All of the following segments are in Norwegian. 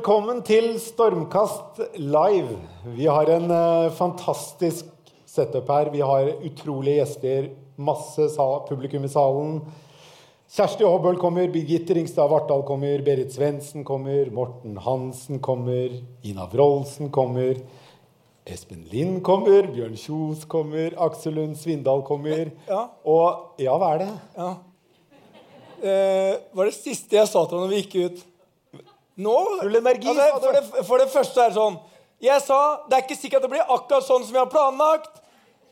Velkommen til Stormkast live. Vi har en eh, fantastisk setup her. Vi har utrolige gjester, masse publikum i salen. Kjersti Hobøl kommer, Birgitte Ringstad Vartdal kommer, Berit Svendsen kommer, Morten Hansen kommer, Ina Wroldsen kommer, Espen Lind kommer, Bjørn Kjos kommer, Aksel Lund Svindal kommer. Ja. Og ja, hva er det? Ja. Eh, var det siste jeg sa til ham når vi gikk ut? Nå Full energi, altså, for, det, for det første er det sånn Jeg sa det er ikke sikkert det blir akkurat sånn som vi har planlagt,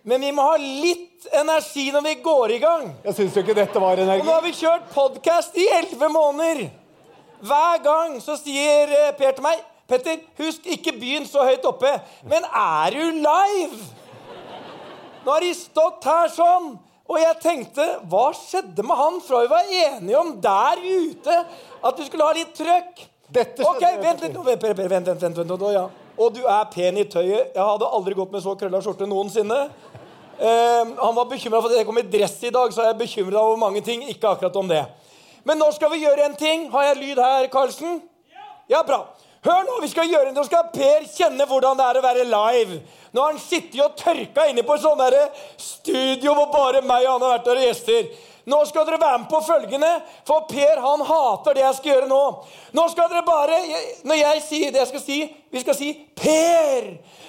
men vi må ha litt energi når vi går i gang. Jeg syns jo ikke dette var energi. Og nå har vi kjørt podkast i elleve måneder. Hver gang så sier eh, Per til meg Petter, husk ikke begynn så høyt oppe. Men er du live? Nå har de stått her sånn. Og jeg tenkte, hva skjedde med han fra vi var enige om der ute at du skulle ha litt trøkk? Dette Ok, vent litt. nå, vent, vent, vent, vent, vent, vent, ja. Og du er pen i tøyet. Jeg hadde aldri gått med så krølla skjorte noensinne. Um, han var bekymra for at jeg kom i dress i dag, så er jeg bekymra over mange ting. Ikke akkurat om det. Men nå skal vi gjøre en ting. Har jeg lyd her, Karlsen? Ja, bra. Hør nå, vi skal gjøre Nå skal Per kjenne hvordan det er å være live. Nå har han sittet og tørka inne på et sånt studio hvor bare meg og han har vært der og gjester. Nå skal dere være med på følgende, for Per han hater det jeg skal gjøre nå. Nå skal dere bare Når jeg sier det jeg skal si Vi skal si Per.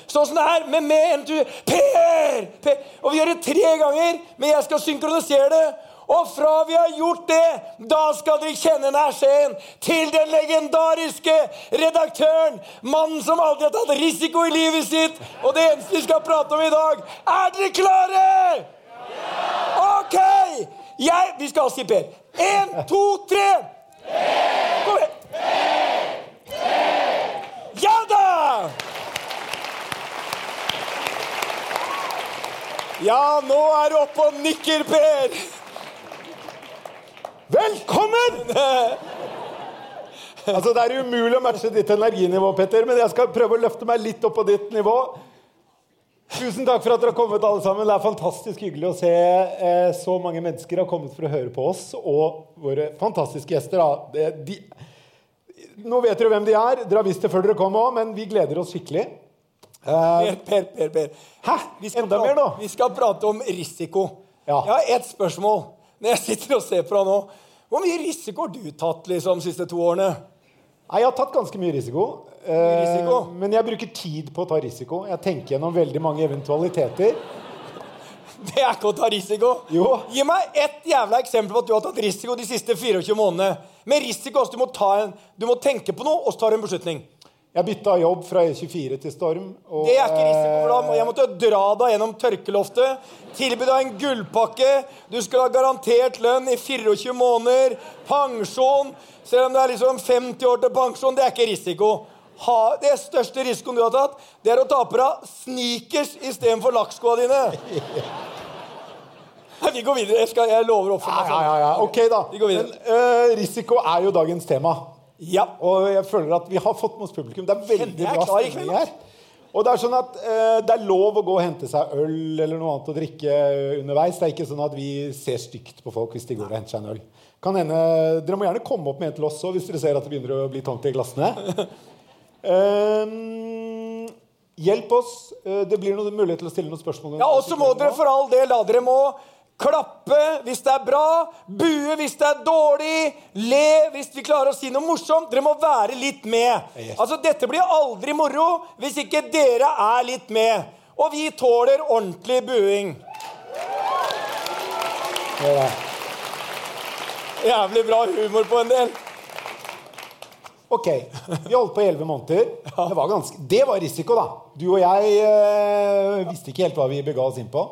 Sånn som det er, med med en tur. Per! per! Og vi gjør det tre ganger, men jeg skal synkronisere det. Og fra vi har gjort det, da skal dere kjenne nærseen til den legendariske redaktøren, mannen som aldri har tatt risiko i livet sitt, og det eneste vi skal prate om i dag. Er dere klare? OK! Jeg, vi skal si Per. Én, to, tre. Kom igjen. Ja da! Ja, nå er du oppe og nikker, Per. Velkommen! Altså, Det er umulig å matche ditt energinivå, Petter, men jeg skal prøve å løfte meg litt opp på ditt nivå. Tusen takk for at dere har kommet, alle sammen. Det er fantastisk hyggelig å se eh, så mange mennesker har kommet for å høre på oss og våre fantastiske gjester. Det, de, nå vet dere hvem de er. Dere har visst det før dere kom òg, men vi gleder oss skikkelig. Eh, Per, Per, Per. per. Hæ? Vi skal, Enda mer, nå? vi skal prate om risiko. Ja. Jeg har ett spørsmål når jeg sitter og ser på deg nå. Hvor mye risiko har du tatt liksom, de siste to årene? Nei, Jeg har tatt ganske mye risiko. Risiko? Eh, men jeg bruker tid på å ta risiko. Jeg tenker gjennom veldig mange eventualiteter. Det er ikke å ta risiko. Jo. Gi meg ett jævla eksempel på at du har tatt risiko de siste 24 månedene. Med risiko også, du må, ta en, du må tenke på noe, og så tar du en beslutning. Jeg bytta jobb fra E24 til Storm. Og, Det er ikke risiko, for da jeg måtte dra deg gjennom tørkeloftet, tilby deg en gullpakke, du skal ha garantert lønn i 24 måneder, pensjon, selv om det er liksom 50 år til pensjon, det er ikke risiko. Ha, det største risikoen du har tatt, det er å ta på deg sneakers istedenfor lakkskoa dine. Nei, vi går videre. Jeg, skal, jeg lover å oppføre meg sånn. ja, ja. Ok, da. Vi går videre. Men uh, risiko er jo dagens tema. Ja. Og jeg føler at vi har fått med oss publikum. Det er veldig bra stemning her. Og det er sånn at uh, det er lov å gå og hente seg øl eller noe annet å drikke underveis. Det er ikke sånn at vi ser stygt på folk hvis de går og henter seg en øl. Kan hende, Dere må gjerne komme opp med en til oss hvis dere ser at det begynner å bli tomt i glassene. Ehm, hjelp oss. Eh, det blir noen mulighet til å stille noen spørsmål. Ja, Og så må dere for all del la dere må klappe hvis det er bra, bue hvis det er dårlig, le hvis vi klarer å si noe morsomt. Dere må være litt med. Altså, Dette blir aldri moro hvis ikke dere er litt med. Og vi tåler ordentlig buing. Jævlig bra humor på en del. Ok, vi holdt på i 11 måneder. Det var, ganske, det var risiko, da. Du og jeg eh, visste ikke helt hva vi bega oss inn på.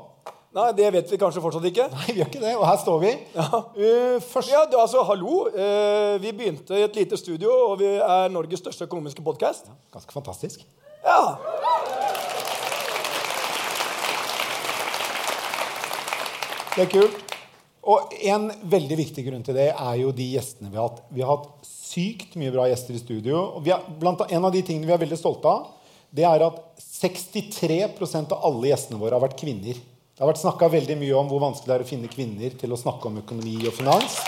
Nei, det vet vi kanskje fortsatt ikke. Nei, vi gjør ikke det. Og her står vi. Eh, først, Ja, det, altså, hallo. Uh, vi begynte i et lite studio, og vi er Norges største økonomiske podkast. Ganske fantastisk. Ja. Det er kult. Og en veldig viktig grunn til det er jo de gjestene vi har hatt. Vi har hatt sykt mye bra gjester i studio. Og har, blant, en av de tingene vi er veldig stolte av, det er at 63% av alle gjestene våre har vært kvinner. Det har vært snakka veldig mye om hvor vanskelig det er å finne kvinner til å snakke om økonomi og finans.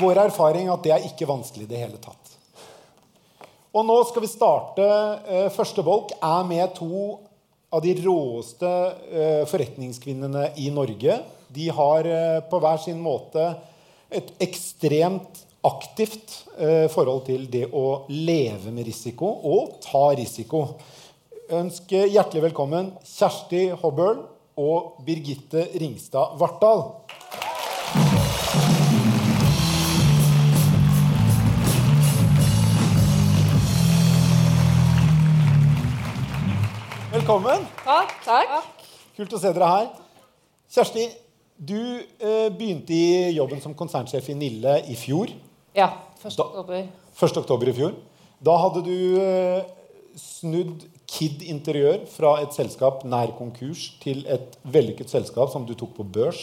vår erfaring er at det er ikke vanskelig i det hele tatt. Og nå skal vi starte. Eh, første bolk er med to av de råeste eh, forretningskvinnene i Norge. De har eh, på hver sin måte et ekstremt aktivt forhold til det å leve med risiko og ta risiko. Ønsker hjertelig velkommen Kjersti Hobbøl og Birgitte Ringstad Vartdal. Velkommen. Takk. Takk. Kult å se dere her. Kjersti, du eh, begynte i jobben som konsernsjef i Nille i fjor. Ja. 1. Da- oktober. 1. oktober i fjor. Da hadde du eh, snudd Kid Interiør fra et selskap nær konkurs til et vellykket selskap som du tok på børs.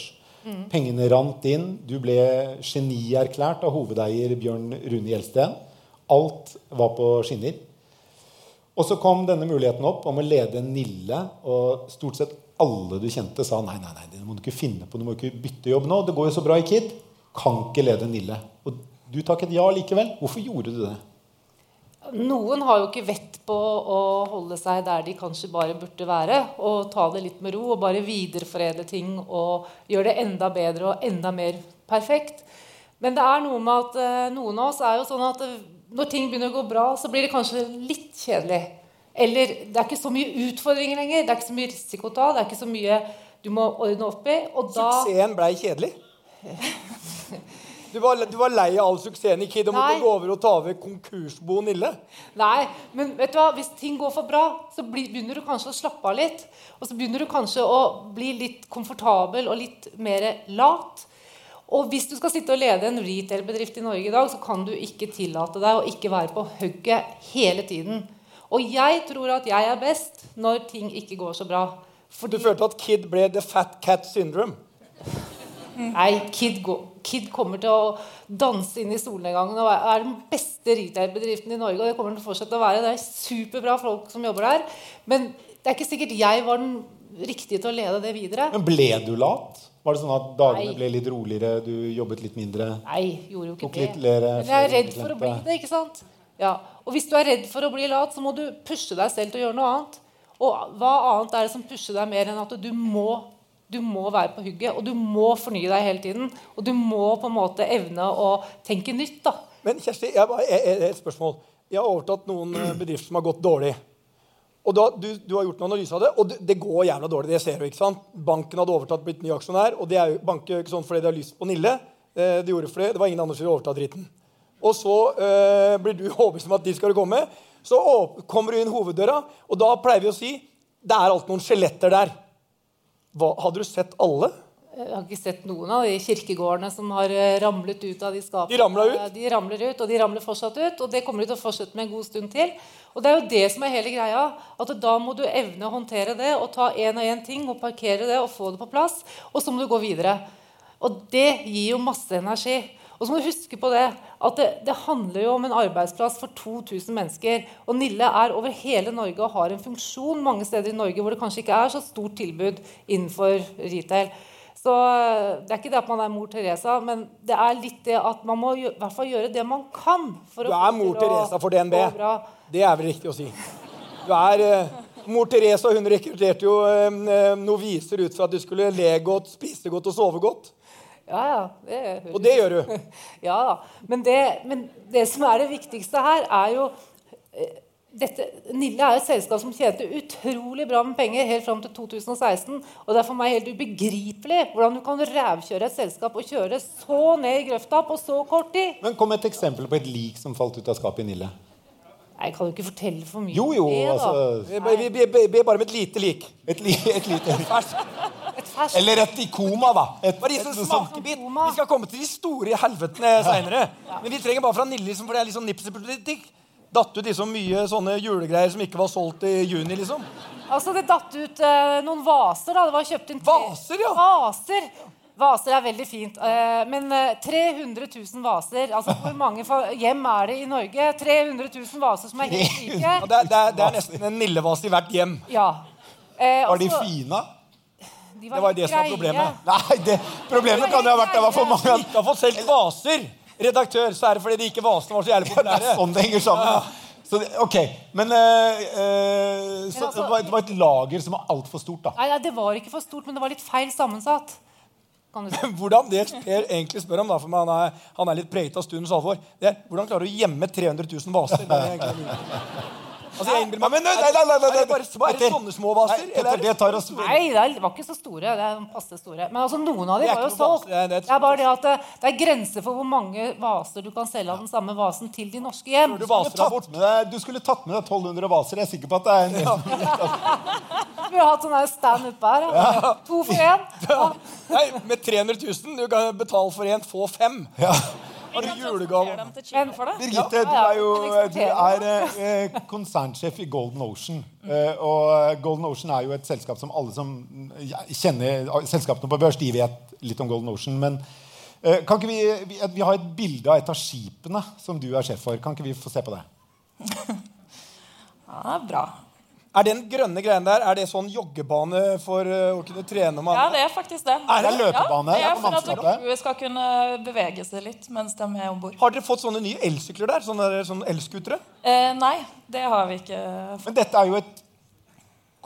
Pengene rant inn. Du ble genierklært av hovedeier Bjørn Rune Gjelsten. Alt var på skinner. Og så kom denne muligheten opp om å lede Nille, og stort sett alle du kjente, sa nei, nei, nei, det må du ikke finne på, du må ikke bytte jobb nå. Det går jo så bra i Kid. Kan ikke lede Nille. Og du takket ja likevel. Hvorfor gjorde du det? Noen har jo ikke vett på å holde seg der de kanskje bare burde være. Og ta det litt med ro og bare videreforedle ting og gjøre det enda bedre og enda mer perfekt. Men det er noe med at eh, noen av oss er jo sånn at eh, når ting begynner å gå bra, så blir det kanskje litt kjedelig. Eller det er ikke så mye utfordringer lenger. Det er ikke så mye risiko å ta. Det er ikke så mye du må ordne opp i. Og da Suksessen blei kjedelig. Du var, du var lei av all suksessen i Kid og måtte gå over og ta over konkursbo Nille. Nei, men vet du hva? hvis ting går for bra, så begynner du kanskje å slappe av litt. Og så begynner du kanskje å bli litt komfortabel og litt mer lat. Og hvis du skal sitte og lede en retail-bedrift i Norge i dag, så kan du ikke tillate deg å ikke være på hugget hele tiden. Og jeg tror at jeg er best når ting ikke går så bra. Du følte at Kid ble the fat cat syndrome. Nei, Kid, Kid kommer til å danse inn i solnedgangen og er den beste retail-bedriften i Norge. Og det kommer den til å fortsette å være. Det er superbra folk som jobber der. Men det er ikke sikkert jeg var den riktige til å lede det videre. Men ble du lat? Var det sånn at dagene Nei. ble litt roligere, du jobbet litt mindre? Nei, gjorde jo ikke Tok det. litt flere- Men jeg er redd for å bli det, ikke sant? Ja. Og hvis du er redd for å bli lat, så må du pushe deg selv til å gjøre noe annet. Og hva annet er det som pusher deg mer enn at du må, du må være på hugget, og du må fornye deg hele tiden. Og du må på en måte evne å tenke nytt, da. Men Kjersti, jeg jeg- jeg- et spørsmål. Jeg har overtatt noen eh, bedrifter som har gått dårlig. Og da, du, du har gjort en analyse av det, og det, det går jævla dårlig. Det ser du, ikke sant? Banken hadde overtatt, blitt ny aksjonær. Og det er jo, banker ikke sånn fordi de har lyst på Nille. Eh, de gjorde for det. var ingen andre som ville overta dritten. Og så eh, blir du overbevist om at de skal komme. Så kommer du inn hoveddøra, og da pleier vi å si det er alltid noen skjeletter der. Hva, hadde du sett alle? Jeg har ikke sett noen av de kirkegårdene som har eh, ramlet ut av de skapene. De ramler ut? De ramler ut, og de ramler fortsatt ut. Og det kommer de til å fortsette med en god stund til. Og det er jo det som er hele greia. At da må du evne å håndtere det og ta én og én ting og parkere det og få det på plass. Og så må du gå videre. Og det gir jo masse energi. Og så må du huske på det at det, det handler jo om en arbeidsplass for 2000 mennesker. Og Nille er over hele Norge og har en funksjon mange steder i Norge hvor det kanskje ikke er så stort tilbud innenfor retail. Så Det er ikke det at man er mor Teresa, men det er litt det at man må i hvert fall gjøre det man kan. For Du er mor Teresa for DNB. Det er vel riktig å si. Du er eh, Mor Teresa hun rekrutterte jo eh, eh, noviser ut fra at du skulle le godt, spise godt og sove godt. Ja, ja. Det høres Og det gjør du. Ja da. Men det, men det som er det viktigste her, er jo eh, dette, Nille er et selskap som tjente utrolig bra med penger helt fram til 2016. Og det er for meg helt ubegripelig hvordan du kan rævkjøre et selskap og kjøre så ned i grøfta på så kort tid. Men Kom med et eksempel på et lik som falt ut av skapet i Nille. Jeg kan jo ikke fortelle for mye Jo, jo, det, altså Vi ber- bare om et lite lik. Et, li, et lite Et ferskt Eller et i koma, da. Et, Bare gi oss et- en smakebit. Vi skal komme til de store helvetene seinere. Men vi trenger bare fra Nille, liksom, for det er litt sånn nipsepolitikk. Datt ut liksom mye sånne julegreier som ikke var solgt i juni, liksom. Altså, Det datt ut eh, noen vaser. da. Det var kjøpt inn tre- Vaser, ja. Vaser. Vaser er veldig fint. eh, men eh, 300 000 vaser altså Hvor mange hjem er det i Norge? 300 000 vaser som er helt like. Ja, det, er, det, er, det er nesten en Nillevase i hvert hjem. Ja. Eh, Var de altså, fine? de Det var det som var problemet. Nei, det, problemet kan jo ha vært det var for mange Ikke har fått solgt vaser. Redaktør, så er det fordi de ikke vasene var så jævlig Det er sånn det henger sammen. ja. Så det, ok, Men eh, eh, så, altså- det, var, det var et lager som var altfor stort, da. Nei, nei, det var ikke for stort, men det var litt feil sammensatt. Kan du si. Hvordan det Per egentlig spør om, da, for han er, han er litt preget av stundens alvor, det er hvordan klarer du å gjemme 300 000 vaser? Det er egentlig- Altså, jeg innbiller meg, Men, nei, nei, nei, nei, Er det nei, bare, bare sånne små vaser? Nei, eller er Petter, det tar oss Nei, det var ikke så store. Det er passe store. Men altså, noen av dem var jo solgt. det er- det Det bare det at det, det er grenser for hvor mange vaser du kan selge av den samme vasen til de norske hjem. du skulle tatt med deg, du skulle tatt med deg 1200 vaser. Jeg er sikker på at det er en Vi har hatt sånn stand oppe her. Ja. To for én. Ja. Nei, med 300 000. Du kan betale for en, få fem. ja. Har du julegave? det. Birgitte, du er jo du er, eh, konsernsjef i Golden Ocean. Eh, og Golden Ocean er jo et selskap som alle som kjenner selskapene på børs, de vet litt om Golden Ocean. Men eh, kan ikke vi, vi, vi har et bilde av et av skipene som du er sjef for. Kan ikke vi få se på det? Ja, bra. Er den grønne greien der er det sånn joggebane for eh, å kunne trene Man? Ja, det er faktisk det. Er det løpebane? Ja, det er for at du skal kunne bevege seg litt mens de er om bord. Har dere fått sånne nye elsykler der? Sånne, sånne elskutere? Eh, nei, det har vi ikke. fått. Men dette er jo et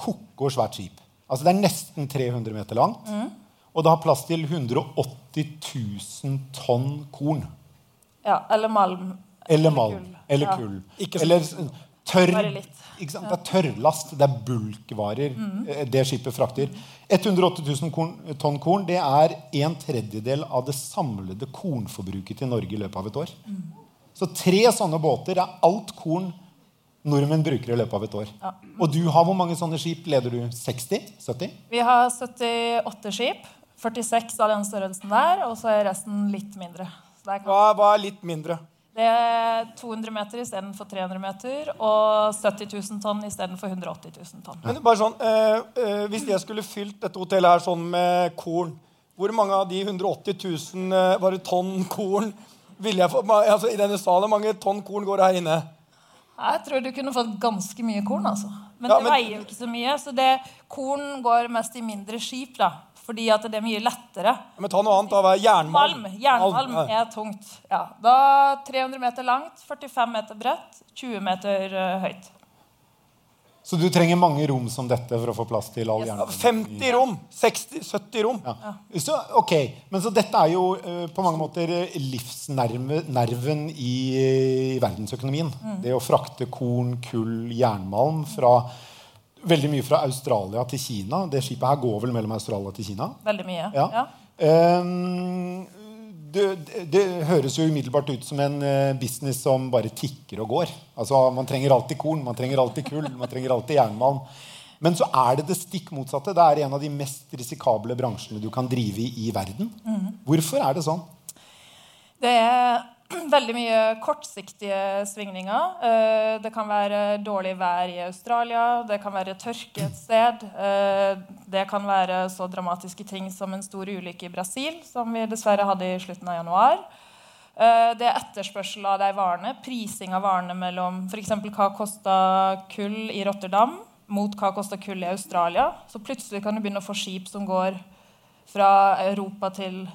koko svært skip. Altså Det er nesten 300 meter langt. Og det har plass til 180 000 tonn korn. Ja, eller malm. Eller malm. kull. Eller Ja. kull. Så- Eller tørr Det er tørrlast. Det er bulkvarer Mm. det skipet frakter. 180 000 korn, tonn korn det er en tredjedel av det samlede kornforbruket til Norge i løpet av et år. Så tre sånne båter er alt korn nordmenn bruker i løpet av et år. Og du har hvor mange sånne skip? Leder du 60? 70? Vi har 78 skip. 46 av den størrelsen der, og så er resten litt mindre. Er, Hva, hva er litt mindre? Det er 200 meter istedenfor 300 meter, og 70 000 tonn istedenfor 180 000 tonn. Men bare sånn, eh, eh, Hvis jeg skulle fylt dette hotellet her sånn med korn, hvor mange av de 180 000 eh, tonn korn ville jeg få, altså, I denne salen, hvor mange tonn korn går det her inne? Jeg tror du kunne fått ganske mye korn, altså. Men Ja, det men- veier jo ikke så mye. Så det, korn går mest i mindre skip, da. Fordi at det er mye lettere. Ja, Men ta noe annet. da, hva er Jernmalm. Malm, Jernmalm Malm, er tungt. Ja. Da 300 meter langt, 45 meter bredt, 20 meter eh, høyt. Så du trenger mange rom som dette for å få plass til all Yes. Ja, 50 rom. 60-70 rom. Ja. Så, ok, Men så dette er jo uh, på mange måter eh, livsnerven i, i verdensøkonomien. Det å frakte korn, kull, jernmalm fra veldig mye fra Australia til Kina. Det skipet her går vel mellom Australia til Kina? Veldig mye. Ja. Ja. Um, det, det, det høres jo umiddelbart ut som en eh, business som bare tikker og går. Altså, Man trenger alltid korn, man trenger alltid kull, man trenger alltid jernmalm. Men så er det det stikk motsatte. Det er en av de mest risikable bransjene du kan drive i i verden. Hvorfor er det sånn? Det er veldig mye kortsiktige svingninger. Eh, Det kan være dårlig vær i Australia, det kan være tørke et sted. eh, Det kan være så dramatiske ting som en stor ulykke i Brasil, som vi dessverre hadde i slutten av januar. Eh, Det er etterspørsel av de varene, prising av varene mellom f.eks. hva kosta kull i Rotterdam mot hva kosta kull i Australia. Så plutselig kan du begynne å få skip som går fra Europa til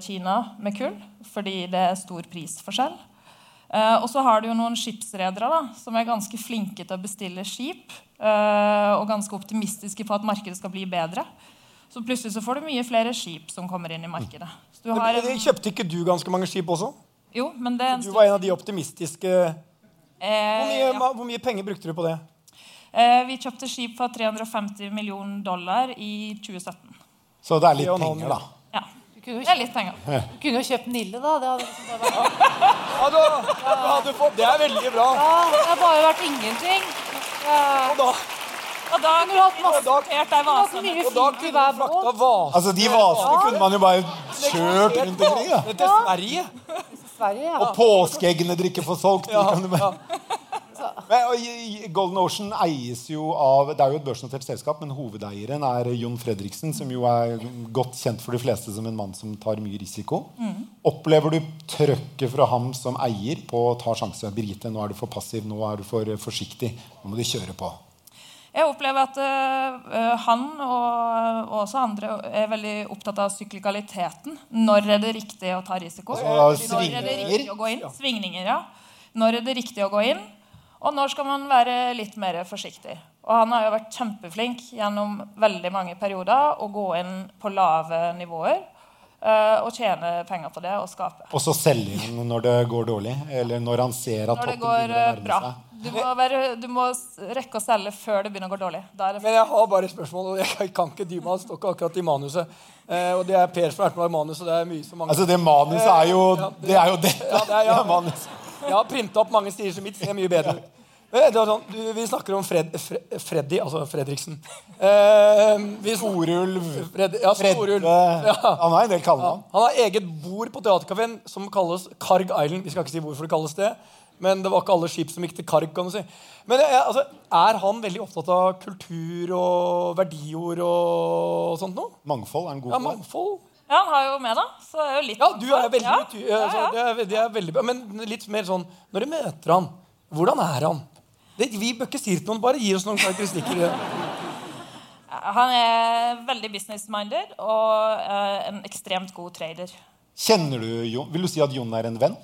Kina med kull, fordi det er stor prisforskjell. Eh, og så har du jo noen skipsredere da, som er ganske flinke til å bestille skip, eh, og ganske optimistiske på at markedet skal bli bedre. Så plutselig så får du mye flere skip som kommer inn i markedet. Så du har Men, en, Kjøpte ikke du ganske mange skip også? jo, men det er en Du var en av de optimistiske Hvor eh, mye, ja. hvor mye penger brukte du på det? eh, Vi kjøpte skip for 350 millioner dollar i 2017. Så det er litt penger, da. Ja, kunne, det jo litt penger. kunne jo kjøpt Nille, da. Det hadde, liksom vært, Ja, du, du hadde fått, Det er veldig bra. ja, det har bare vært ingenting. Ja. Og da, Og da kunne du hatt masse Og da- vasene. og da kunne du frakta båt. Altså, De vasene kunne man jo bare kjørt rundt omkring. Ja. til Sverige. Sverige, ja. Og påskeeggene dere ikke får solgt. de Ja, kan du bare- Men, Golden Ocean eies jo av Det er jo et børsnotert selskap, men hovedeieren er Jon Fredriksen, som jo er godt kjent for de fleste som en mann som tar mye risiko. Opplever du trøkket fra ham som eier på å ta sjanse? Birgitte, nå er du for passiv, nå er du for forsiktig. Nå må du kjøre på. Jeg opplever at uh, han og, og også andre er veldig opptatt av syklikaliteten. Når er det riktig å ta risiko? Altså, Når er det riktig å gå inn? Svingninger, ja. Når er det riktig å gå inn? Og når skal man være litt mer forsiktig? Og han har jo vært kjempeflink gjennom veldig mange perioder å gå inn på lave nivåer øh, og tjene penger på det og skape. Og så selge inn når det går dårlig? Eller når han ser at Når det toppen går begynner å nærme bra. seg? Du må, være, du må rekke å selge før det begynner å gå dårlig. Men jeg har bare et spørsmål, og jeg kan ikke dy meg. Det står ikke akkurat i manuset. Eh, og det er Per som har vært med i manuset. Det er mye som mange Altså, det manuset er jo Ja, Det er jo dette. Ja, det er, ja. Det manus. Jeg har printa opp mange stiler, så mitt ser mye bedre ut. Var sånn, du, vi snakker om Fred, Fred, Freddy, altså Fredriksen. Eh, vi Storulv. Fred, ja, Storulv. Ja. Han har en del Ja. Han har eget bord på teaterkafeen som kalles Karg Island. Vi skal ikke si hvorfor det kalles det, men det var ikke alle skip som gikk til Karg. kan du si. Men eh, altså, er han veldig opptatt av kultur og verdiord og sånt noe? Mangfold er en god Ja, mangfold? Ja, han har jo med, da. Så det er jo litt Ja, du er veldig ja, altså. Det, er, det er veldig. Men litt mer sånn Når du møter han, hvordan er han? Det, vi bør ikke si det til noen, bare gi oss noen karakteristikker. Han er veldig business-minded og uh, en ekstremt god trader. Kjenner du Jon? Vil du si at Jon er en venn?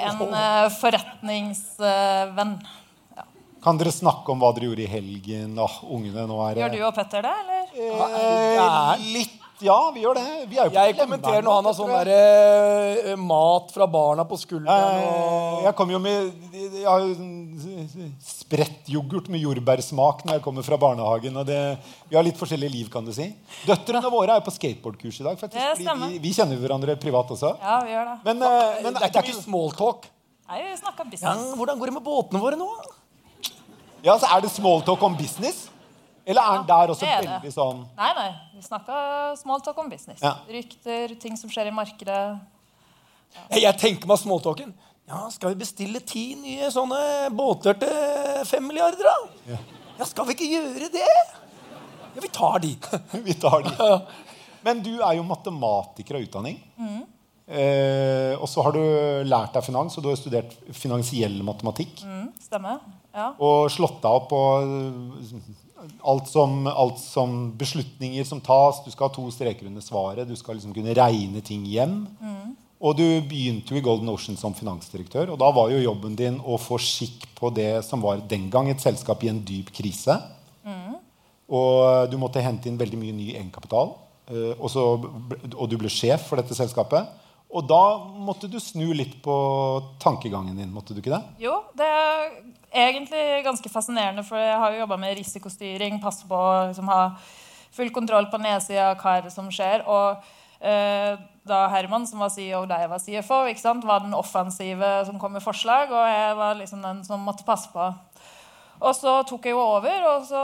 En uh, forretningsvenn. Kan dere snakke om hva dere gjorde i helgen? Oh, ungene, nå er Gjør du og Petter det, eller? Eh, litt, ja, vi gjør det. Vi er jo på Jeg kommenterer når han har sånn derre der, eh, mat fra barna på skulderen. Og... Jeg kommer jo med Jeg har jo sånn sprettyoghurt med jordbærsmak når jeg kommer fra barnehagen. Og det, vi har litt forskjellig liv, kan du si. Døtrene våre er jo på skateboardkurs i dag. faktisk, Det stemmer. vi, vi kjenner hverandre privat også. Ja, vi gjør det. Men, eh, men det er ikke mye smalltalk. Nei, vi snakker Ja, hvordan går det med båtene våre nå? ja, så Er det smalltalk om business? Eller er han der også det det. veldig sånn Nei, nei. Vi snakker smalltalk om business. Ja. Rykter, ting som skjer i markedet. Jeg, jeg tenker meg smalltalken. Ja, Skal vi bestille ti nye sånne båter til fem milliarder, da? Ja, Skal vi ikke gjøre det? Ja, vi tar de. Vi tar de. Men du er jo matematiker av utdanning. Eh, og så har du lært deg finans, og du har studert finansiell matematikk. Mm, stemmer. Ja. Og slått deg opp på eh, alt som, alt som beslutninger som tas. Du skal ha to streker under svaret. Du skal liksom kunne regne ting hjem. Og du begynte jo i Golden Ocean som finansdirektør. Og da var jo jobben din å få skikk på det som var den gang et selskap i en dyp krise. Og du måtte hente inn veldig mye ny egenkapital. eh, Og, så, og du ble sjef for dette selskapet. Og da måtte du snu litt på tankegangen din. måtte du ikke det? Jo, det er egentlig ganske fascinerende, for jeg har jo jobba med risikostyring, passe på å liksom, ha full kontroll på nedsida, hva er det som skjer. Og eh, da Herman, som var CEO da jeg var CFO, var den offensive som kom med forslag, og jeg var liksom den som måtte passe på. Og så tok jeg jo over, og så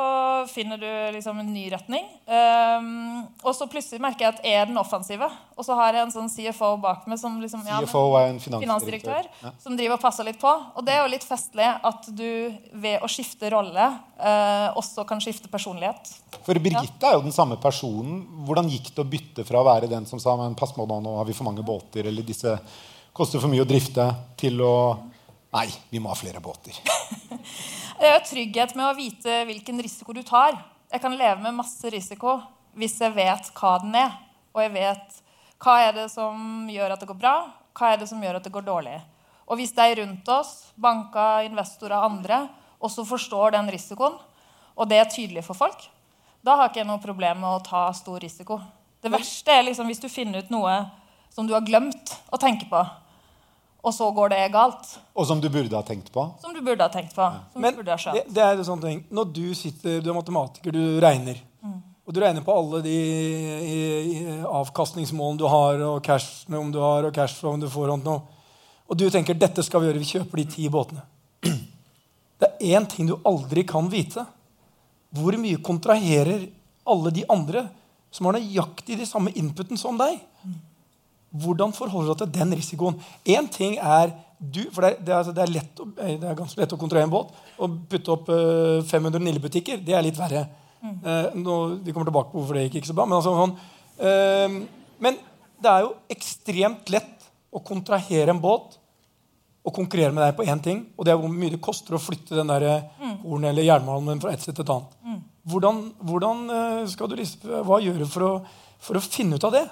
finner du liksom en ny retning. Um, og så plutselig merker jeg at jeg er den offensive. Og så har jeg en sånn CFO bak meg som liksom, ja, CFO er en finansdirektør. finansdirektør som driver og passer litt på. Og det er jo litt festlig at du ved å skifte rolle uh, også kan skifte personlighet. For Birgitte er jo den samme personen. Hvordan gikk det å bytte fra å være den som sa men pass på nå, nå har vi for mange båter, eller disse koster for mye å drifte, til å Nei, vi må ha flere båter. Det er trygghet med å vite hvilken risiko du tar. Jeg kan leve med masse risiko hvis jeg vet hva den er. Og jeg vet hva er det som gjør at det går bra, hva er det som gjør at det går dårlig. Og hvis de rundt oss, banker, investorer og andre, også forstår den risikoen, og det er tydelig for folk, da har ikke jeg noe problem med å ta stor risiko. Det verste er liksom hvis du finner ut noe som du har glemt å tenke på, og så går det galt. Og som du burde ha tenkt på. Som du burde ha tenkt på. Som Men burde ha skjønt. det, det er en sånn ting. Når du sitter, du er matematiker, du regner. Og du regner på alle de i, i, avkastningsmålene du har, og cash om du har, og cash om du får. Og, noe. og du tenker dette skal vi gjøre, vi kjøper de ti båtene. Det er én ting du aldri kan vite. Hvor mye kontraherer alle de andre som har nøyaktig de samme inputen som deg? Hvordan forholder du deg til den risikoen? En ting er du, for det er, det, er, altså, det, er lett eh, det er ganske lett å kontrahere en båt. Å putte opp uh, 500 Nille-butikker, det er litt verre. Eh, nå, vi kommer tilbake på hvorfor det gikk ikke så bra. Men, altså, sånn, uh, men det er jo ekstremt lett å kontrahere en båt og konkurrere med deg på én ting. Og det er hvor mye det koster å flytte den der, hornet eller jernmalmen fra et sted til et annet. Hvordan, hvordan eh, skal du liksom, Hva gjør du for å, for å finne ut av det?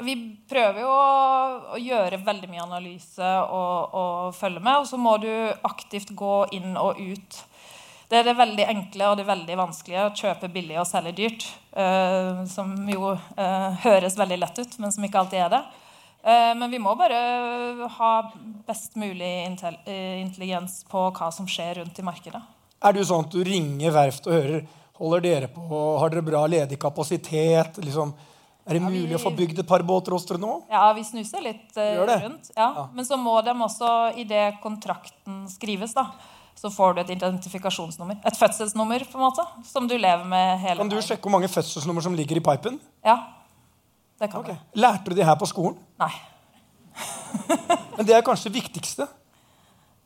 Vi prøver jo å, å gjøre veldig mye analyse og, og følge med. Og så må du aktivt gå inn og ut. Det er det veldig enkle og det veldig vanskelige å kjøpe billig og selge dyrt. eh, som jo eh, høres veldig lett ut, men som ikke alltid er det. Eh, men vi må bare ha best mulig intelligens på hva som skjer rundt i markedet. Er du sånn at du ringer verft og hører Holder dere på? Har dere bra ledig kapasitet? Liksom, er det mulig vi- å få bygd et par båter hos dere nå? Ja, vi snuser litt uh, rundt. Ja. Men så må de også, idet kontrakten skrives, da, så får du et identifikasjonsnummer. Et fødselsnummer, på en måte, som du lever med hele Kan du veien. sjekke hvor mange fødselsnummer som ligger i pipen? Ja, det kan okay. du. Lærte du de her på skolen? Nei. Men det er kanskje det viktigste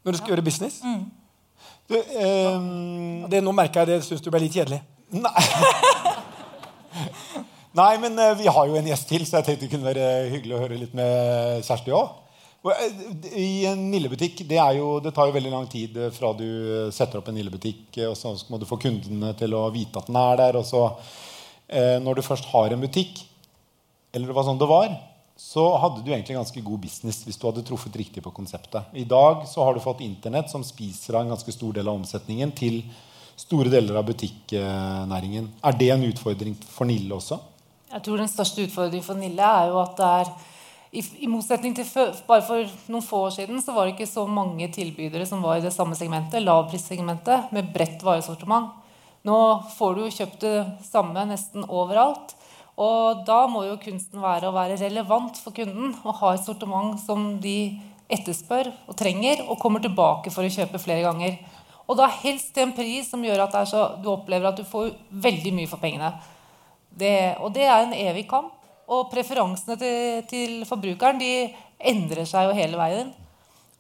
når du skal gjøre business. Du, eh, Det, nå merker jeg det syns du ble litt kjedelig. Nei, men eh, vi har jo en gjest til, så jeg tenkte det kunne være hyggelig å høre litt med Kjersti òg. I en Nille-butikk det, jo, det tar jo veldig lang tid eh, fra du setter opp en Nille-butikk, eh, og så må du få kundene til å vite at den er der. Og så, eh, når du først har en butikk, eller det var sånn det var, så hadde du egentlig ganske god business hvis du hadde truffet riktig på konseptet. I dag så har du fått Internett, som spiser av en ganske stor del av omsetningen, til store deler av butikknæringen. Er det en utfordring for Nille også? Jeg tror den største utfordringen for Nille er jo at det er i, motsetning til bare for noen få år siden så var det ikke så mange tilbydere som var i det samme segmentet, lavprissegmentet, med bredt varesortiment. Nå får du jo kjøpt det samme nesten overalt. Og da må jo kunsten være å være relevant for kunden og ha et sortiment som de etterspør og trenger, og kommer tilbake for å kjøpe flere ganger. Og da helst til en pris som gjør at så, du opplever at du får veldig mye for pengene. Det, og det er en evig kamp. Og preferansene til, til forbrukeren de endrer seg jo hele veien.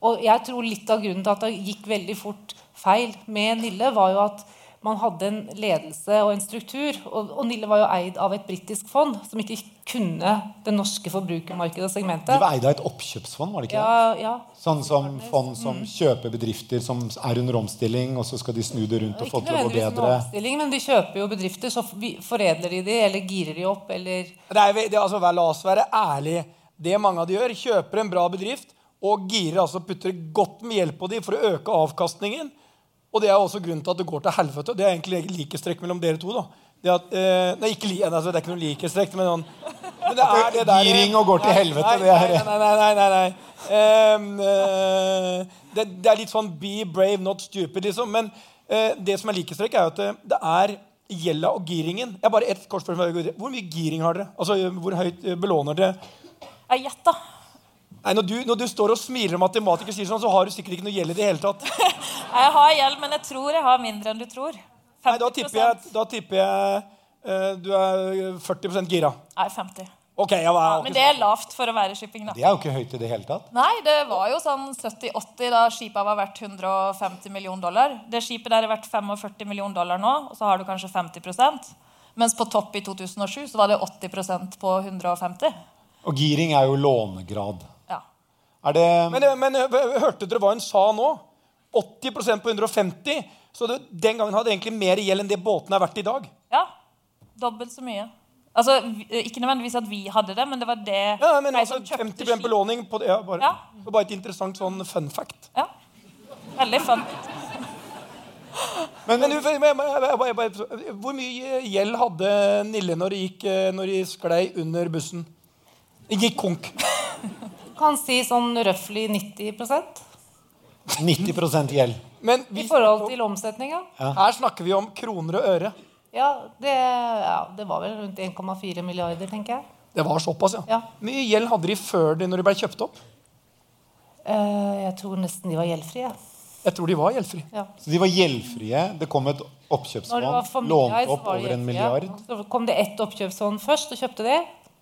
Og jeg tror litt av grunnen til at det gikk veldig fort feil med Nille, var jo at man hadde en ledelse og en struktur. Og, og Nille var jo eid av et britisk fond som ikke kunne det norske forbrukermarkedet og segmentet. De var eid av et oppkjøpsfond, var det ikke det? Ja, ja. Sånn som fond som kjøper bedrifter som er under omstilling, og så skal de snu det rundt og få til å gå bedre. omstilling, men de kjøper jo bedrifter, så foredler de de, eller girer de opp, eller Det er, ve- det, altså, vær- la oss være ærlige. Det mange av de gjør, kjøper en bra bedrift og girer altså putter godt med hjelp på dem for å øke avkastningen. Og det er også grunnen til at det går til helvete. Det er egentlig likestrekk mellom dere to. da. Det, at, eh, nei, ikke li, altså, det er ikke noe likestrekk, men, sånn, men det er det der Giring og går til helvete, nei, det er- Nei, nei, nei. nei, nei. Um, uh, det, det er litt sånn be brave, not stupid, liksom. Men uh, det som er likestrekk, er jo at det, det er gjelda og giringen. Jeg har bare ett kort spørsmål. Hvor mye giring har dere? Altså, Hvor høyt eh, belåner dere? Jeg gjetter. Nei, når, du, når du står og smiler og matematiker sier sånn, så har du sikkert ikke noe gjeld i det hele tatt. Jeg har gjeld, men jeg tror jeg har mindre enn du tror. 50 Nei, Da tipper jeg, da tipper jeg uh, du er 40% gira. Nei, 50. Okay, Ja, men det er lavt for å være shipping, da. Det er jo ikke høyt i det hele tatt. Nei, det var jo sånn 70-80 da skipa var verdt 150 millioner dollar. Det skipet der er verdt 45 millioner dollar nå, og så har du kanskje 50% Mens på topp i 2007 så var det 80% på 150. Og giring er jo lånegrad. Er det Men, men eh, hørte dere hva hun sa nå? 80% på 150. Så det, den gangen hadde egentlig mer gjeld enn det båtene er verdt i dag. ja. Dobbelt så mye. Altså, Ikke nødvendigvis at vi hadde det, men det var det Ja, men altså 50 skip. belåning på det. Ja, bare, Ja. det var bare et interessant sånn fun fact. Ja. Veldig fun. Men, men, du, men- men- hvor mye gjeld hadde Nille når de, gikk, eh, når de sklei under bussen? De gikk konk. Kan si sånn røftlig 90% 90% gjeld? Men i forhold til omsetninga. her snakker vi om kroner og øre. Ja, det, ja, det var vel rundt 1,4 milliarder, tenker jeg. Det var såpass, ja. Ja. Mye gjeld hadde de før de når de ble kjøpt opp? Eh, jeg tror nesten de var gjeldfrie. Jeg tror de var gjeldfrie. Ja. Så de var gjeldfrie. Det kom et oppkjøpsfond, lånt opp over en milliard. Så kom det ett oppkjøpsfond først og kjøpte det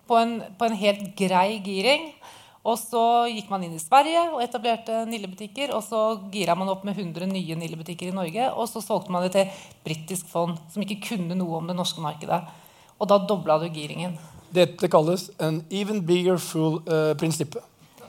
på en, på en helt grei giring. Og så gikk man inn i Sverige og etablerte Nille-butikker. Og så gira man opp med 100 nye Nille-butikker i Norge. Og så solgte man det til et britisk fond som ikke kunne noe om det norske markedet. Og da dobla du giringen. Dette kalles an even bigger fool-prinsippet.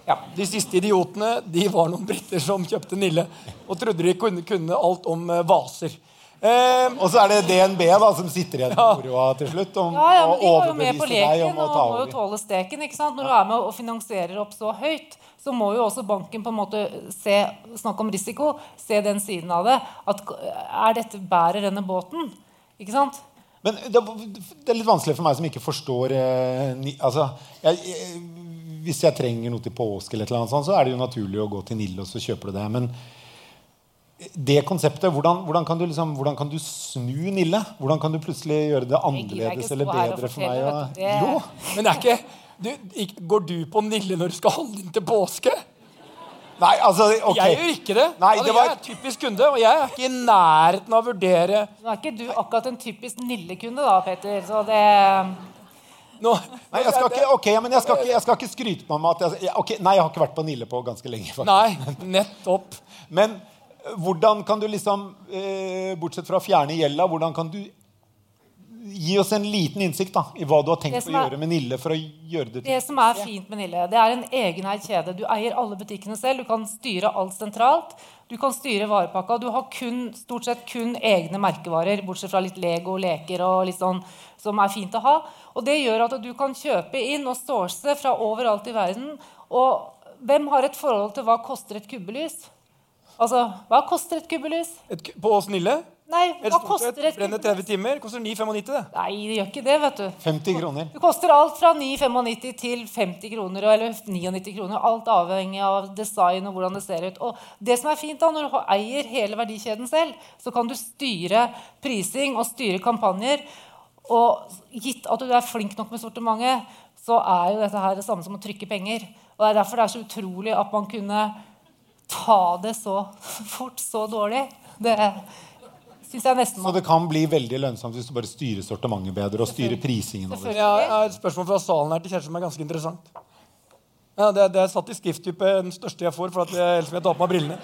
Ja, De siste idiotene de var noen briter som kjøpte Nille og trodde de kunne, kunne alt om eh, vaser. Eh, Og så er det DNB da, som sitter igjen med moroa til slutt. Om Ja, ja, men De var jo med på leken og må jo tåle steken. ikke sant? Når du er med og finansierer opp så høyt, så må jo også banken på en måte se snakk om risiko, se den siden av det. At er dette bærer denne båten? Ikke sant? Men det, det er litt vanskelig for meg som ikke forstår eh, ni, altså, jeg, jeg, Hvis jeg trenger noe til påske, eller noe eller annet sånt, så er det jo naturlig å gå til Nill og så kjøper du det. Men det konseptet, hvordan, hvordan, kan du liksom, hvordan kan du snu Nille? Hvordan kan du plutselig gjøre det annerledes eller og bedre for meg? Det- Jo. men det er ikke du, ikke- Går du på Nille når du skal handle inn til påske? Nei, altså, ok. Jeg gjør ikke det. Nei, altså, det var- Jeg er typisk kunde, og jeg er ikke i nærheten av å vurdere Nå er ikke du akkurat en typisk Nille-kunde, da, Petter. Så det No. Nei, jeg skal ikke, okay, men jeg skal ikke, jeg skal ikke skryte meg at jeg, okay, Nei, jeg har ikke vært på Nille på ganske lenge. faktisk. Nei, nettopp. Men hvordan kan du liksom, eh, bortsett fra å fjerne gjelda, hvordan kan du gi oss en liten innsikt da, i hva du har tenkt Det å er- gjøre med Nille for å gjøre det til Det som er fint med Nille, det er en egeneid kjede. Du eier alle butikkene selv. Du kan styre alt sentralt. Du kan styre varepakka. Du har kun, stort sett kun egne merkevarer, bortsett fra litt Lego, leker og litt sånn som er fint å ha. Og det gjør at du kan kjøpe inn og source fra overalt i verden. Og hvem har et forhold til hva koster et kubbelys? Altså, hva koster et kubbelys? Et, på oss Nille? Nei, Et hva stort koster et, et brenner kubbelys? 30 timer. Koster 9,95 det. Nei, det gjør ikke det, vet du. 50 kroner. Det koster alt fra 9,95 til 50 kroner eller 99 kroner. Alt avhengig av design og hvordan det ser ut. Og det som er fint da, Når du eier hele verdikjeden selv, så kan du styre prising og styre kampanjer. Og gitt at du er flink nok med sortimentet, så er jo dette her det samme som å trykke penger. Og Det er derfor det er så utrolig at man kunne ta det så fort, så dårlig. Det syns jeg nesten Så det kan bli veldig lønnsomt hvis du bare styrer sortimentet bedre og styrer prisingen. over. Jeg har et spørsmål fra salen her til Kjersti som er ganske interessant. Ja, det, er- det er satt i skrifttype den største jeg får, for at jeg, ellers vil jeg ta på meg brillene.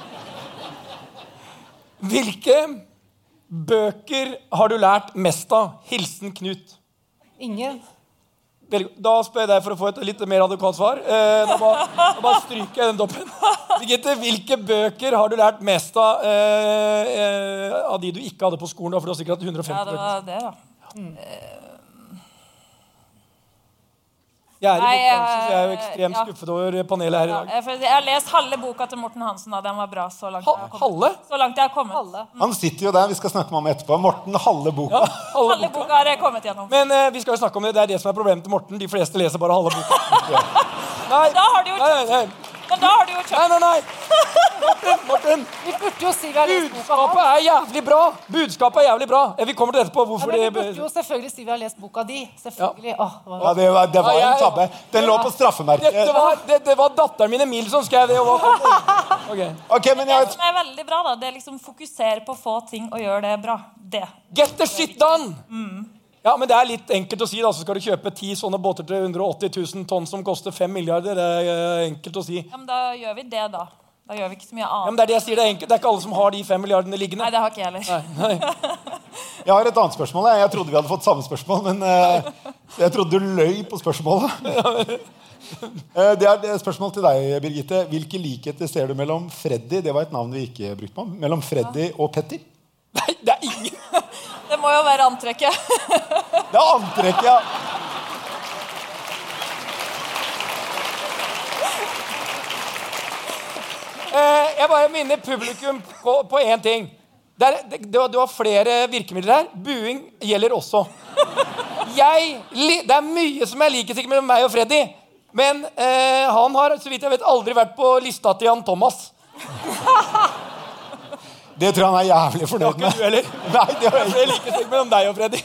Hvilke bøker har du lært mest av? Hilsen Knut. Ingen. Da spør jeg deg for å få et litt mer adekvat svar. Eh, da, bare, da bare stryker jeg den toppen. Birgitte, hvilke bøker har du lært mest av eh, eh, av de du ikke hadde på skolen? Da, for du har sikkert hatt 150 Ja, det var det, da. Jeg er i bokbransjen, så jeg er jo eh, ekstremt ja. skuffet over panelet her i dag. jeg, jeg har lest halve boka til Morten Hansen, den var bra så langt. Ha, halve? Så langt jeg har kommet. Alle. Han sitter jo der. Vi skal snakke med ham etterpå. Morten halve boka. Ja, halve Halve boka. boka har jeg kommet gjennom. Men eh, vi skal jo snakke om det. Det er det som er problemet til Morten. De fleste leser bare halve boka. Nei, Da har du gjort nei, nei, nei. Men da har du jo kjøpt nei, nei. nei! Morten, Morten. Vi burde jo si vi har lest boka Budskapet hans. er jævlig bra. Budskapet er jævlig bra. Eh, Vi kommer til etterpå Ja, hvorfor men vi burde jo selvfølgelig si vi har lest boka di. Selvfølgelig. Åh, det var- Ja, det var, det var Ja, en tabbe. Den lå på Dette Det, var, det, det var datteren min Emil som skrev det. Og var, Ok. Ok, men jeg, Det som er veldig bra, da, det er liksom fokusere på få ting og gjøre det bra. Det. Get the shit done! Ja, men Det er litt enkelt å si. da, Så skal du kjøpe ti sånne båter til 180 000 tonn som koster 5 milliarder. Det er eh, enkelt å si. Ja, men da gjør vi det, da. Da gjør vi ikke så mye annet. Ja, men Det er det jeg sier, det er enkelt. Det er ikke alle som har de 5 milliardene liggende. Nei, det har ikke jeg heller. jeg har et annet spørsmål. Jeg, jeg trodde vi hadde fått samme spørsmål, men eh, jeg trodde du løy på spørsmålet. Eh, det er et spørsmål til deg, Birgitte. Hvilke likheter ser du mellom Freddy det var et navn vi ikke brukte på, mellom Freddy og Petter? Nei, det er ingen må jo være antrekket. Det er antrekket, ja. Eh, jeg bare minner publikum på, én ting. Det, er, det, det, var, flere virkemidler her. Buing gjelder også. Jeg, det er mye som er sikkert mellom meg og Freddy. Men eh, han har så vidt jeg vet, aldri vært på lista til Jan Thomas. Det tror jeg han er jævlig fornøyd med. Det var Ikke du med. heller. Nei, det var jeg er stygg mellom deg og Freddy.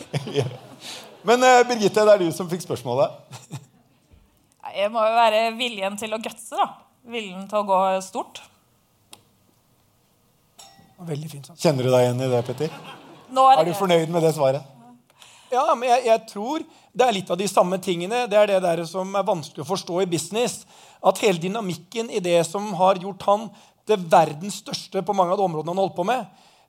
Men uh, Birgitte, det er du som fikk spørsmålet. Jeg Det må jo være viljen til å gutse, da. Viljen til å gå stort. Veldig fint sånn. Kjenner du deg igjen i det, Petter? Nå er Er du fornøyd med det svaret? Ja, men jeg, jeg tror det er litt av de samme tingene. Det er det der som er vanskelig å forstå i business. At hele dynamikken i det som har gjort han til verdens største på mange av de områdene han holdt på med,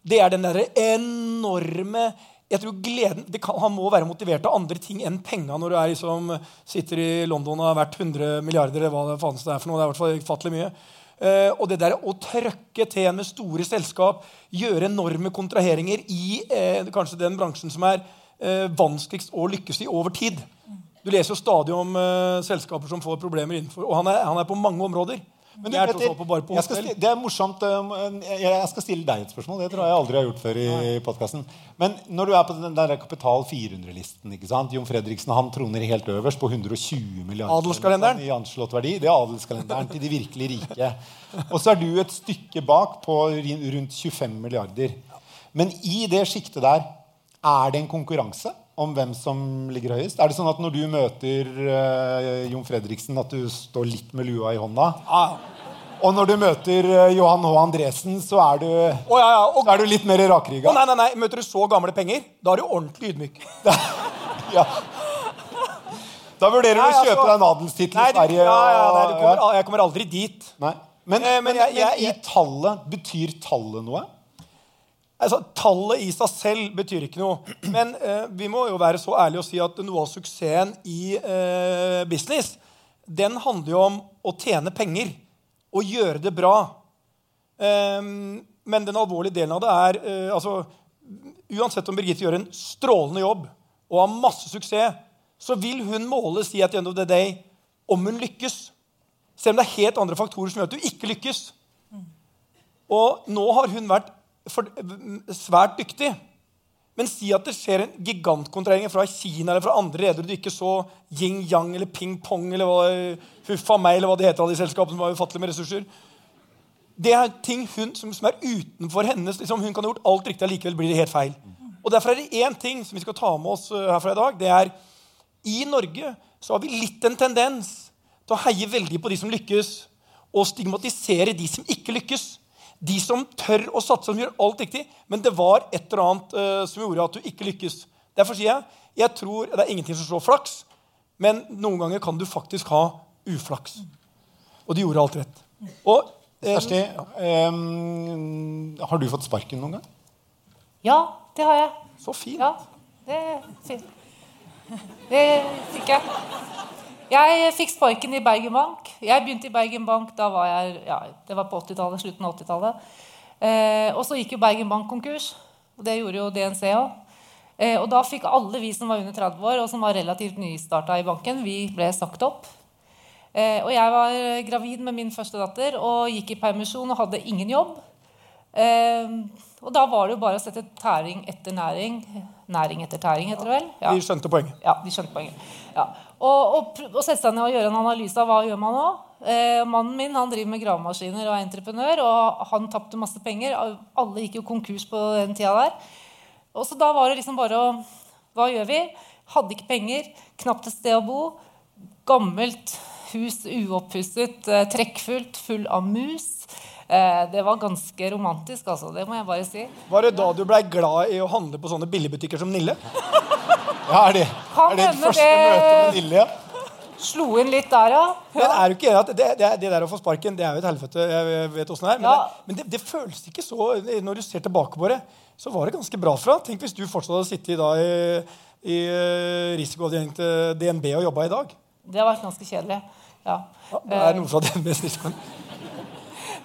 det er den derre enorme jeg tror gleden, det kan, Han må være motivert av andre ting enn penga når du er liksom, sitter i London og har vært 100 milliarder. eller hva Det faen det er for noe, det er i hvert fall ufattelig mye. Uh, og det der å trøkke til med store selskap, gjøre enorme kontraheringer i uh, kanskje den bransjen som er uh, vanskeligst å lykkes i over tid. Du leser jo stadig om selskaper som får problemer innenfor Og han er, han er på mange områder. Men du, er Petter, jeg skal det er morsomt. um, Jeg skal stille deg et spørsmål. Det tror jeg jeg aldri har gjort før i podkasten. Men når du er på den der Kapital 400-listen ikke sant? Jon Fredriksen han troner helt øverst på 120 milliarder Adelskalenderen. i anslått verdi. Det er adelskalenderen til de virkelig rike. Og så er du et stykke bak på rundt 25 milliarder. Men i det sjiktet der, er det en konkurranse om hvem som ligger høyest? Er det sånn at når du møter uh, Jon Fredriksen, at du står litt med lua i hånda? Ah. Og når du møter uh, Johan H. Andresen, så er du, oh, ja, ja, og, så er du litt mer rakrygga? nei, nei, nei, Møter du så gamle penger, da er du ordentlig ydmyk. Ja. Da vurderer du Nei, å kjøpe altså- deg en adelstittel i Sverige. ja, ja, nei, du kommer, jeg kommer aldri dit. Nei. Men, Eh, men, men jeg, jeg- jeg- i tallet Betyr tallet noe? Altså, Tallet i seg selv betyr ikke noe. Men eh, vi må jo være så ærlige og si at noe av suksessen i eh, business den handler jo om å tjene penger og gjøre det bra. Eh, men den alvorlige delen av det er eh, altså, Uansett om Birgitte gjør en strålende jobb og har masse suksess, så vil hun måles i at end of the day om hun lykkes. Selv om det er helt andre faktorer som gjør at du ikke lykkes. Og nå har hun vært for, svært dyktig. Men si at det skjer en gigantkontrahering fra Kina eller fra andre redere du ikke så yin-yang eller ping-pong eller hva, huffa meg eller hva det heter, av de selskapene som har ufattelig med ressurser. Det er ting hun, som, som er utenfor hennes liksom, Hun kan ha gjort alt riktig, og likevel blir det helt feil. Og Derfor er det én ting som vi skal ta med oss uh, herfra i dag. Det er I Norge så har vi litt en tendens til å heie veldig på de som lykkes, og stigmatisere de som ikke lykkes. De som tør å satse, som gjør alt riktig, men det var et eller annet uh, som gjorde at du ikke lykkes. Derfor sier jeg jeg tror det er ingenting som slår flaks, men noen ganger kan du faktisk ha uflaks. Og de gjorde alt rett. Og eh, Kjersti, um, har du fått sparken noen gang? Ja, det har jeg. så fint. Ja, det fint. Det fikk jeg. Jeg fikk sparken i Bergen Bank. Jeg begynte i Bergen Bank da var jeg, ja, det var på 80-tallet, slutten av 80-tallet. Eh, og så gikk jo Bergen Bank konkurs. Og det gjorde jo DNC òg. Eh, og da fikk alle vi som var under 30 år, og som var relativt nystarta i banken, vi ble sagt opp. Eh, og jeg var gravid med min første datter og gikk i permisjon og hadde ingen jobb. Eh, og da var det jo bare å sette tæring etter næring. Næring etter tæring, heter det vel? Ja. De skjønte poenget. Ja, de skjønte poenget. Ja. Og, og, og sette seg ned og gjøre en analyse av hva gjør man nå. Eh, mannen min han driver med gravemaskiner og er entreprenør, og han tapte masse penger. Alle gikk jo konkurs på den tida der. Og så da var det liksom bare å Hva gjør vi? Hadde ikke penger, knapt et sted å bo. Gammelt hus, uoppusset, eh, trekkfullt, full av mus. Eh, det var ganske romantisk, altså. Det må jeg bare si. Var det da du blei glad i å handle på sånne billigbutikker som Nille? Ja, Er det, er det hende første det- møte med Nille? Slo inn litt der, ja. Men er du ikke enig at det, det, det der å få sparken, det er jo et helvete. Jeg vet hvordan det er. Men, Ja. det, men det, det føles ikke så Når du ser tilbake på det, så var det ganske bra fra. Tenk hvis du fortsatt hadde sittet da i, i eh, risikoavdelingen til DNB og jobba i dag. Det har vært ganske kjedelig. Ja. Ja, det er noe fra DNBs risiko.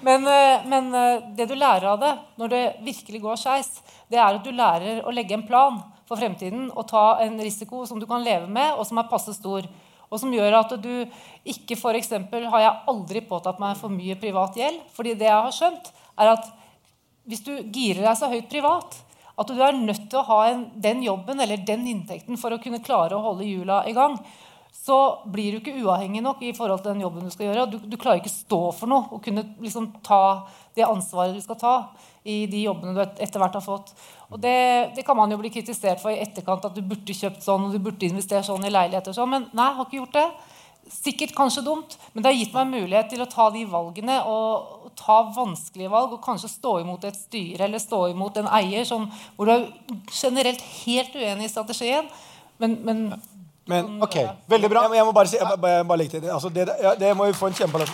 Men, eh, men eh, det du lærer av det når det virkelig går skeis, det er at du lærer å legge en plan for fremtiden og ta en risiko som du kan leve med, og som er passe stor. Og som gjør at du ikke f.eks. har jeg aldri påtatt meg for mye privat gjeld. fordi det jeg har skjønt, er at hvis du girer deg så høyt privat at du er nødt til å ha en, den jobben eller den inntekten for å kunne klare å holde hjula i gang, så blir du ikke uavhengig nok i forhold til den jobben du skal gjøre. Du, du klarer ikke stå for noe og kunne liksom ta det ansvaret du skal ta i de jobbene du et- etter hvert har fått. Og det, det kan man jo bli kritisert for i etterkant, at du burde kjøpt sånn og du burde investert sånn i leiligheter. Sånn. Men nei, jeg har ikke gjort det. Sikkert kanskje dumt, men det har gitt meg mulighet til å ta de valgene og ta vanskelige valg og kanskje stå imot et styre eller stå imot en eier som, hvor du er generelt helt uenig i strategien. Men, men Men Ok, veldig bra. jeg, må- jeg må bare si, jeg må, bare, bare legge til det. Altså, det, ja, det må vi få en kjempeapplaus.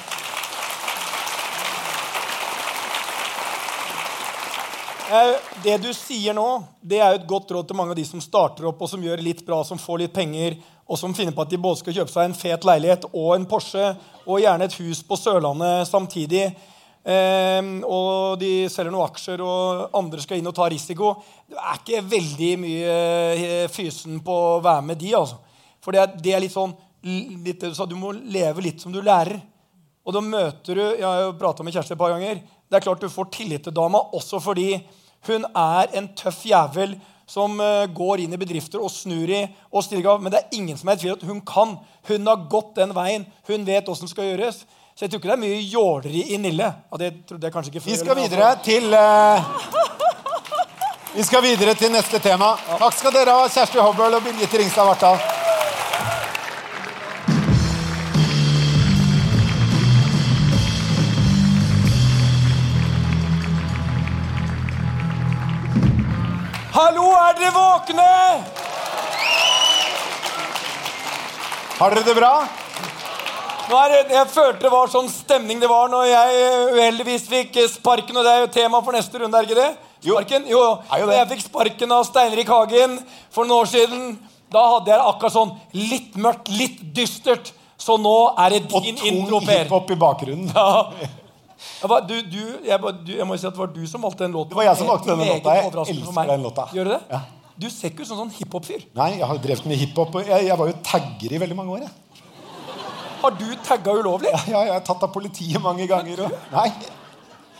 Eh, Det du sier nå, det er jo et godt råd til mange av de som starter opp og som gjør litt bra, som får litt penger, og som finner på at de både skal kjøpe seg en fet leilighet og en Porsche, og gjerne et hus på Sørlandet samtidig. Eh, og de selger noen aksjer, og andre skal inn og ta risiko. Det er ikke veldig mye eh, fysen på å være med de, altså. For det er, det er litt sånn litt, så du må leve litt som du lærer. Og da møter du Jeg har jo prata med Kjersti et par ganger. Det er klart du får tillit til dama også fordi hun er en tøff jævel som eh, går inn i bedrifter og snur i og stiller av. Men det er ingen som er i tvil at hun kan. Hun har gått den veien. Hun vet åssen det skal gjøres. Så jeg tror ikke det er mye jåleri i Nille. Ja, det trodde jeg kanskje ikke før, Vi skal videre til uh... Vi skal videre til neste tema. Takk skal dere ha, Kjersti Hobøl og Birgitte Ringstad Vartdal. Hallo, er dere våkne? Har dere det bra? Det, jeg følte det var sånn stemning det var når jeg eh, uheldigvis fikk eh, sparken. Og det er jo tema for neste runde, er ikke det? Sparken? Jo, jo. jo. Jeg fikk sparken av Steinrik Hagen for noen år siden. Da hadde jeg det akkurat sånn litt mørkt, litt dystert. Så nå er det din tung intro, Per. hiphop i bakgrunnen. Ja. Bare, du, du, jeg, du, jeg må si at det var du som valgte den låten. Det var jeg som valgte denne låta. Jeg elsker den låta. Gjør du det? Ja. Du ser ikke ut som en sånn hiphop-fyr. Nei, jeg har drevet med hiphop. Jeg, jeg var jo tagger i veldig mange år. Jeg. Har du tagga ulovlig? Ja, jeg er tatt av politiet mange ganger. Og... Nei,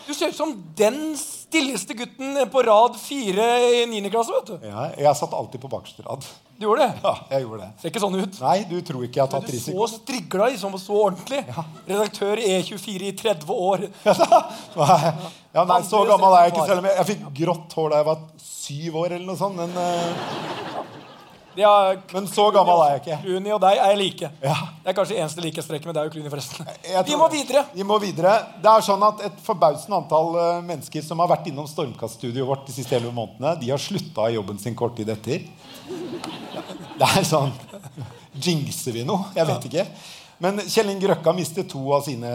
Du ser ut som den stilleste gutten på rad fire i 9. klasse. vet du. ja, jeg satt alltid på bakerste rad. Du gjorde det? Ja, jeg gjorde det. Ser ikke sånn ut. Nei, du tror ikke jeg har tatt Du risiko? så strigla liksom, og så ordentlig. Redaktør i E24 i 30 år. Ja, nei, så gammel er jeg ikke, selv om jeg, jeg fikk grått hår da jeg var syv år. eller noe sånt, Men, eh, Er men så gammel er jeg ikke. Clooney og deg er like. Ja. Det er kanskje eneste likhetstrekket med deg og Clooney, forresten. Vi må videre. Vi må videre. Det er sånn at Et forbausende antall eh, mennesker som har vært innom Stormkast-studioet vårt de siste 11 månedene, de har slutta i jobben sin kort tid etter. Det er sånn Jinxer vi noe? Jeg vet ikke. Men Kjell Inge Røkka mistet to av sine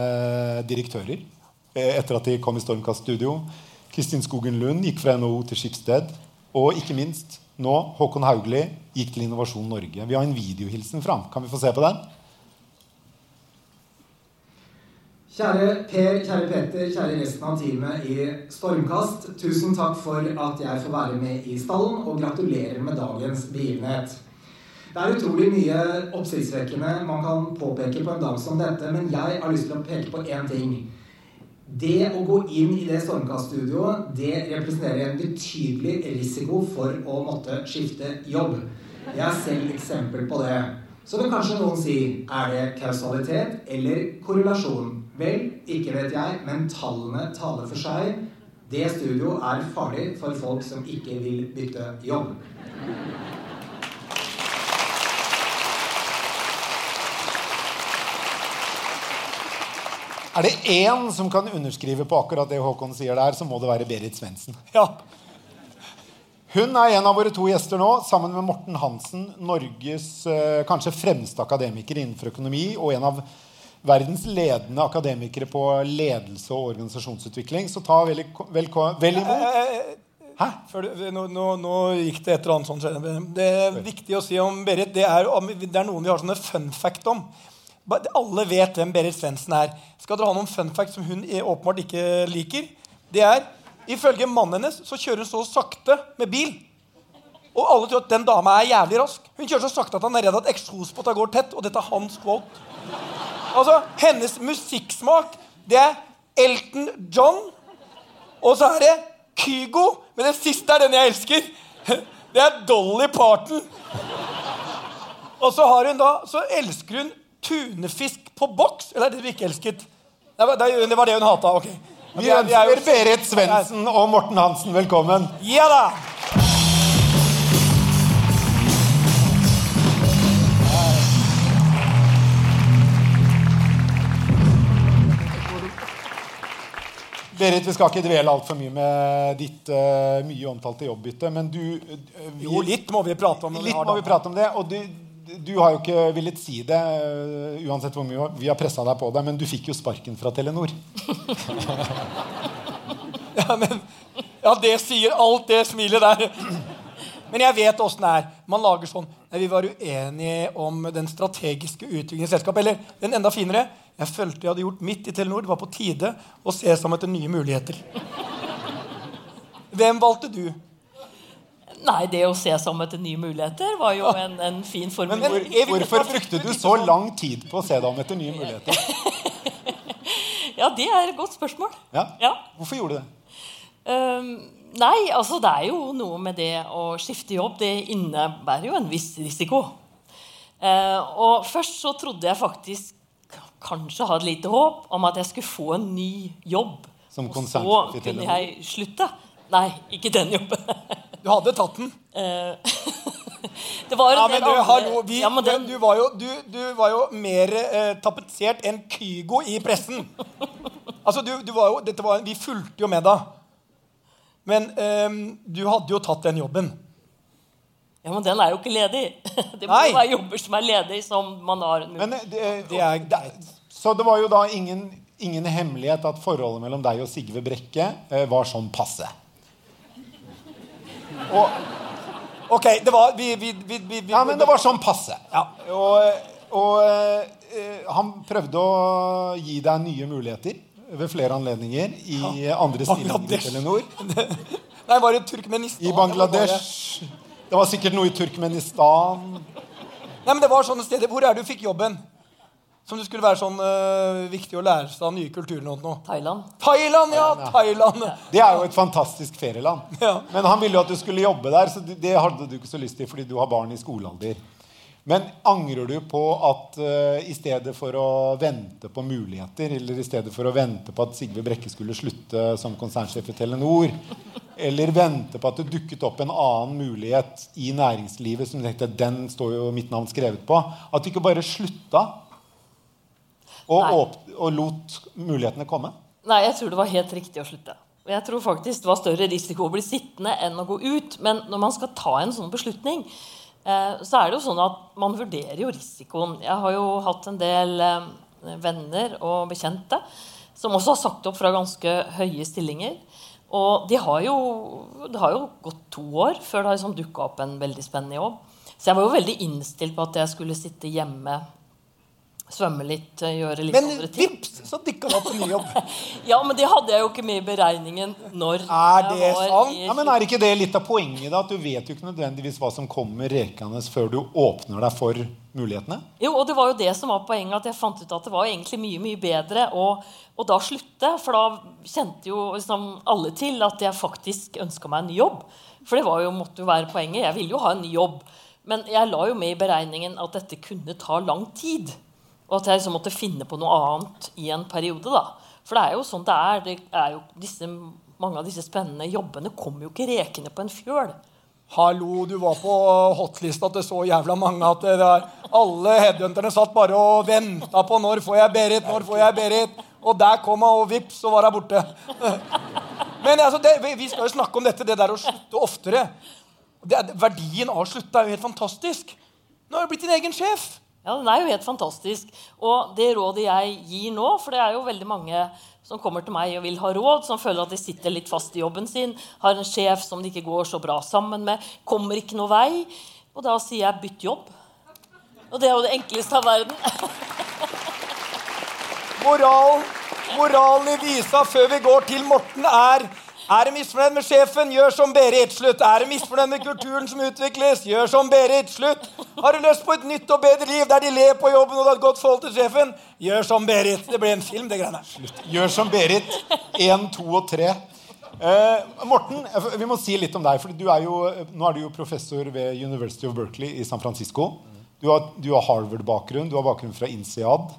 direktører eh, etter at de kom i Stormkast-studio. Kristin Skogen Lund gikk fra NHO til Skipsted. Og ikke minst nå Håkon Haugli gikk til Innovasjon Norge. Vi har en videohilsen fra ham. Kan vi få se på den? Kjære Per, kjære Peter, kjære resten av teamet i Stormkast. Tusen takk for at jeg får være med i stallen, og gratulerer med dagens begivenhet. Det er utrolig mye oppsiktsvekkende man kan påpeke på en dag som dette, men jeg har lyst til å peke på én ting. Det å gå inn i det Stormkast-studioet, det representerer en betydelig risiko for å måtte skifte jobb. Jeg er selv eksempel på det. Så vil kanskje noen si er det kausalitet eller korrelasjon? Vel, ikke vet jeg, men tallene taler for seg. Det studio er farlig for folk som ikke vil bytte jobb. Er det én som kan underskrive på akkurat det Håkon sier der, så må det være Berit Svendsen. Ja. Hun er en av våre to gjester nå, sammen med Morten Hansen, Norges eh, kanskje fremste akademiker innenfor økonomi, og en av verdens ledende akademikere på ledelse og organisasjonsutvikling. Så ta vel, vel, vel imot. Hæ? Før nå, nå, nå gikk det et eller annet sånt. Det er viktig å si om Berit. Det er, det er noen vi har sånne fun fact om. Alle vet hvem Berit Svendsen er. Skal dere ha noen fun fact som hun åpenbart ikke liker? Det er Ifølge mannen hennes så kjører hun så sakte med bil. Og alle tror at den dama er jævlig rask. Hun kjører så sakte at han er redd at eksospotta går tett. Og dette er hans quote. Altså, Hennes musikksmak, det er Elton John. Og så er det Kygo. Men den siste er den jeg elsker. Det er Dolly Parton. Og så har hun da, så elsker hun tunefisk på boks. Eller er det du ikke elsket? Det var det, det, var det hun hata. ok. Vi er- er ønsker Berit Svendsen og Morten Hansen velkommen. Ja da! Berit, vi skal ikke dvele altfor mye med ditt uh, mye omtalte jobbbytte, men du uh, vi- Jo, litt må vi prate om. Litt må vi prate om det. Og du, du har jo ikke villet si det, øh, uansett hvor mye vi har pressa deg på det, men du fikk jo sparken fra Telenor. Ja, men Ja, det sier alt det smilet der. Men jeg vet åssen det er. Man lager sånn Nei, Vi var uenige om den strategiske utviklingen i selskapet. Eller den enda finere. Jeg følte jeg hadde gjort mitt i Telenor. Det var på tide å se sammen etter nye muligheter. Hvem valgte du? Nei, det å se sammen etter nye muligheter var jo en, en fin Men formulering. hvor, hvorfor brukte du så lang tid på å se deg om etter nye muligheter? Ja, det er et godt spørsmål. Ja? Ja. Hvorfor gjorde du det? Um, nei, altså det er jo noe med det å skifte jobb. Det innebærer jo en viss risiko. Uh, og først så trodde jeg faktisk kanskje hadde lite håp om at jeg skulle få en ny jobb. Som og så kunne jeg slutte. Nei, ikke den jobben. Du hadde tatt den. Eh, det var en Ja, del men du, andre- hallo, vi, ja, men den, men du, var jo, du, du var jo mer eh, tapetsert enn Kygo i pressen. Altså, du, du var jo, dette var, Vi fulgte jo med da. Men eh, du hadde jo tatt den jobben. ja, men den er jo ikke ledig. Det må jo være jobber som er ledig, som man har en Men det, det er, Det er. Så det var jo da ingen, ingen hemmelighet at forholdet mellom deg og Sigve Brekke eh, var sånn passe. Og, Ok, det var vi, vi, vi, vi, ja, men det var sånn passe. Ja. Og, og eh, han prøvde å gi deg nye muligheter ved flere anledninger i andre stillinger i Bangladesh. Telenor. Nei, var det Turkmenistan? I Bangladesh. Det var sikkert noe i Turkmenistan. Nei, men det var sånne steder. Hvor er det du fikk jobben? Som det skulle være sånn uh, viktig å lære seg av nye kulturer og noe. Thailand. Thailand, ja! Thailand. Det er jo et fantastisk ferieland. Ja. Men han ville jo at du skulle jobbe der, så det hadde du ikke så lyst til fordi du har barn i skolealder. Men angrer du på at uh, i stedet for å vente på muligheter, eller i stedet for å vente på at Sigve Brekke skulle slutte som konsernsjef i Telenor, eller vente på at det dukket opp en annen mulighet i næringslivet som tenkte, den står jo mitt navn skrevet på, at du ikke bare slutta og, og lot mulighetene komme? Nei, jeg tror det var helt riktig å slutte. Og jeg tror faktisk det var større risiko å bli sittende enn å gå ut. Men når man skal ta en sånn beslutning, eh, så er det jo sånn at man vurderer jo risikoen. Jeg har jo hatt en del eh, venner og bekjente som også har sagt opp fra ganske høye stillinger. Og de har jo, det har jo gått to år før det har liksom dukka opp en veldig spennende jobb. Så jeg var jo veldig innstilt på at jeg skulle sitte hjemme, svømme litt, eh, gjøre litt Men andre ting. vips, så dykka du opp en ny jobb. Ja, men det hadde jeg jo ikke med i beregningen når Er det sant? i Ja, men Er ikke det litt av poenget? da? At Du vet jo ikke nødvendigvis hva som kommer rekende før du åpner deg for mulighetene? Jo, og det var jo det som var poenget, at jeg fant ut at det var egentlig mye mye bedre å, å da slutte. For da kjente jo liksom alle til at jeg faktisk ønska meg en ny jobb. For det var jo, måtte jo være poenget. Jeg ville jo ha en ny jobb. Men jeg la jo med i beregningen at dette kunne ta lang tid. Og at jeg liksom måtte finne på noe annet i en periode. da. For det er jo sånn det er. det er jo disse, Mange av disse spennende jobbene kommer jo ikke rekende på en fjøl. Hallo, du var på hotlista til så jævla mange at alle headhunterne satt bare og venta på når får jeg Berit, når får jeg Berit. Og der kom hun, og vips, så var hun borte. Men altså, det, vi- skal jo snakke om dette, det der å slutte oftere. Det er, verdien av å slutte er jo helt fantastisk. Nå har du blitt din egen sjef. Ja, Den er jo helt fantastisk. Og det rådet jeg gir nå For det er jo veldig mange som kommer til meg og vil ha råd, som føler at de sitter litt fast i jobben sin, har en sjef som de ikke går så bra sammen med, kommer ikke noe vei. Og da sier jeg 'bytt jobb'. Og det er jo det enkleste av verden. Moral, moralen i visa før vi går til Morten, er er du misfornøyd med sjefen, gjør som Berit. Slutt. Er du misfornøyd med kulturen som utvikles, gjør som Berit. Slutt. Har du lyst på et nytt og bedre liv der de ler på jobben og du har et godt forhold til sjefen, gjør som Berit. Det ble en film, det greiene. Gjør som Berit. Én, to og tre. Eh, Morten, eh, vi må si litt om deg. For er jo, nå er du jo professor ved University of Berkeley i San Francisco. Du har, har Harvard-bakgrunn, du har bakgrunn fra INSEAD.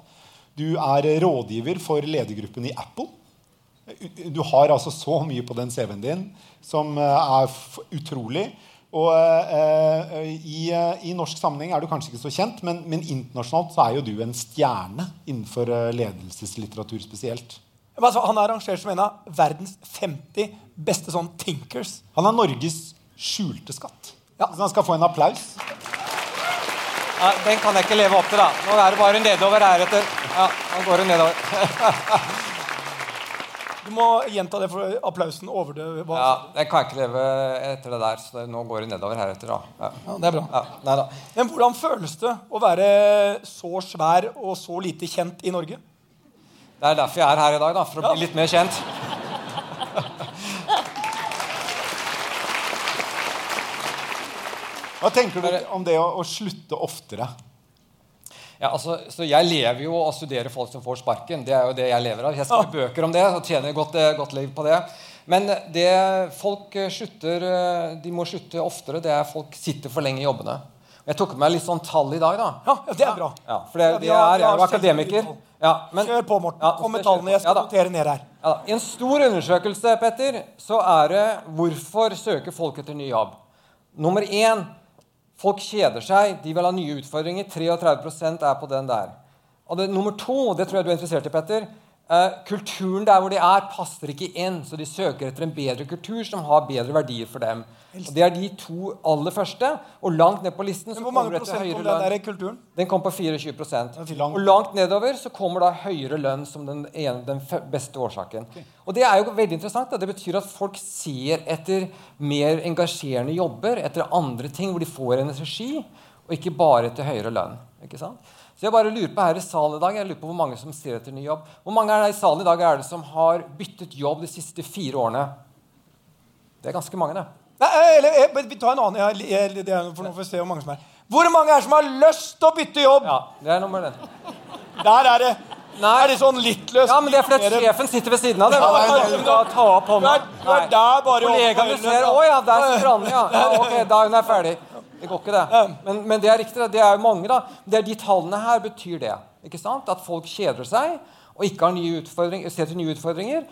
Du er rådgiver for ledergruppen i Apple. Du har altså så mye på den CV-en din som eh, er utrolig. Og eh, i, eh, I norsk sammenheng er du kanskje ikke så kjent, men, men internasjonalt så er jo du en stjerne innenfor eh, ledelseslitteratur spesielt. Altså, han er rangert som en av verdens 50 beste sånn thinkers. Han er Norges skjulte skatt. Ja. Så han skal få en applaus. Ja, den kan jeg ikke leve opp til, da. Nå er det bare nedover heretter. Ja, nå går det nedover. Du må gjenta det for applausen overdøver hva Ja, jeg kan ikke leve etter det der, så det, nå går det nedover heretter. da. Ja. Ja, det er bra. Ja, nei da. Men hvordan føles det å være så svær og så lite kjent i Norge? Det er derfor jeg er her i dag, da, for å Ja. bli litt mer kjent. Hva tenker du om det å, å slutte oftere? Ja, altså, så Jeg lever jo og studerer folk som får sparken. Det er jo det jeg lever av. Jeg skriver bøker om det og tjener godt, eh, godt liv på det. Men det folk eh, slutter, eh, de må slutte oftere, det er folk sitter for lenge i jobbene. Jeg tok med meg litt sånn tall i dag. da. Ja, ja det er bra. Ja, for det, Ja, det er, jeg er jo akademiker. Ja, men, Kjør på, Morten. Ja, Kom med tallene. Jeg skal? Ja, notere ned her. ja, da. I en stor undersøkelse Petter, så er det hvorfor søker folk etter ny jobb. Nummer én folk kjeder seg. De vil ha nye utfordringer. 33% er på den der. Og det, nummer to, det tror jeg du er interessert i, Petter. Eh, kulturen der hvor de er, passer ikke inn, så de søker etter en bedre kultur som har bedre verdier for dem. Og Det er de to aller første. Og langt ned på listen så kommer det til høyere lønn. Den kom på 24 fint. Og langt nedover så kommer da høyere lønn som den, ene, den beste årsaken. Og det er jo veldig interessant. Da. Det betyr at folk ser etter mer engasjerende jobber, etter andre ting hvor de får energi, og ikke bare til høyere lønn. Ikke sant? Så jeg bare lurer på her i salen i dag, jeg lurer på hvor mange som ser etter ny jobb. Hvor mange er det i salen i dag er det som har byttet jobb de siste fire årene? Det er ganske mange, det. Nei, eller, eh, vi tar en annen. Jeg, jeg, det er, for nå får vi se hvor mange som er. Hvor mange er det som har lyst til å bytte jobb? Ja, det er nummer den. Der er det. Nei. Er det sånn litt løst? Ja, men det er fordi at sjefen sitter ved siden av deg. Ja, kan du da ta opp hånda? Kollegaene ser. Å ja, der sitter Anne, ja. ja. Ok, da hun er ferdig. Det går ikke, det. Men, men det er riktig. det. Det er jo mange, da. Det er de tallene her betyr det. Ikke sant? At folk kjeder seg og ikke har nye utfordringer, ser til nye utfordringer.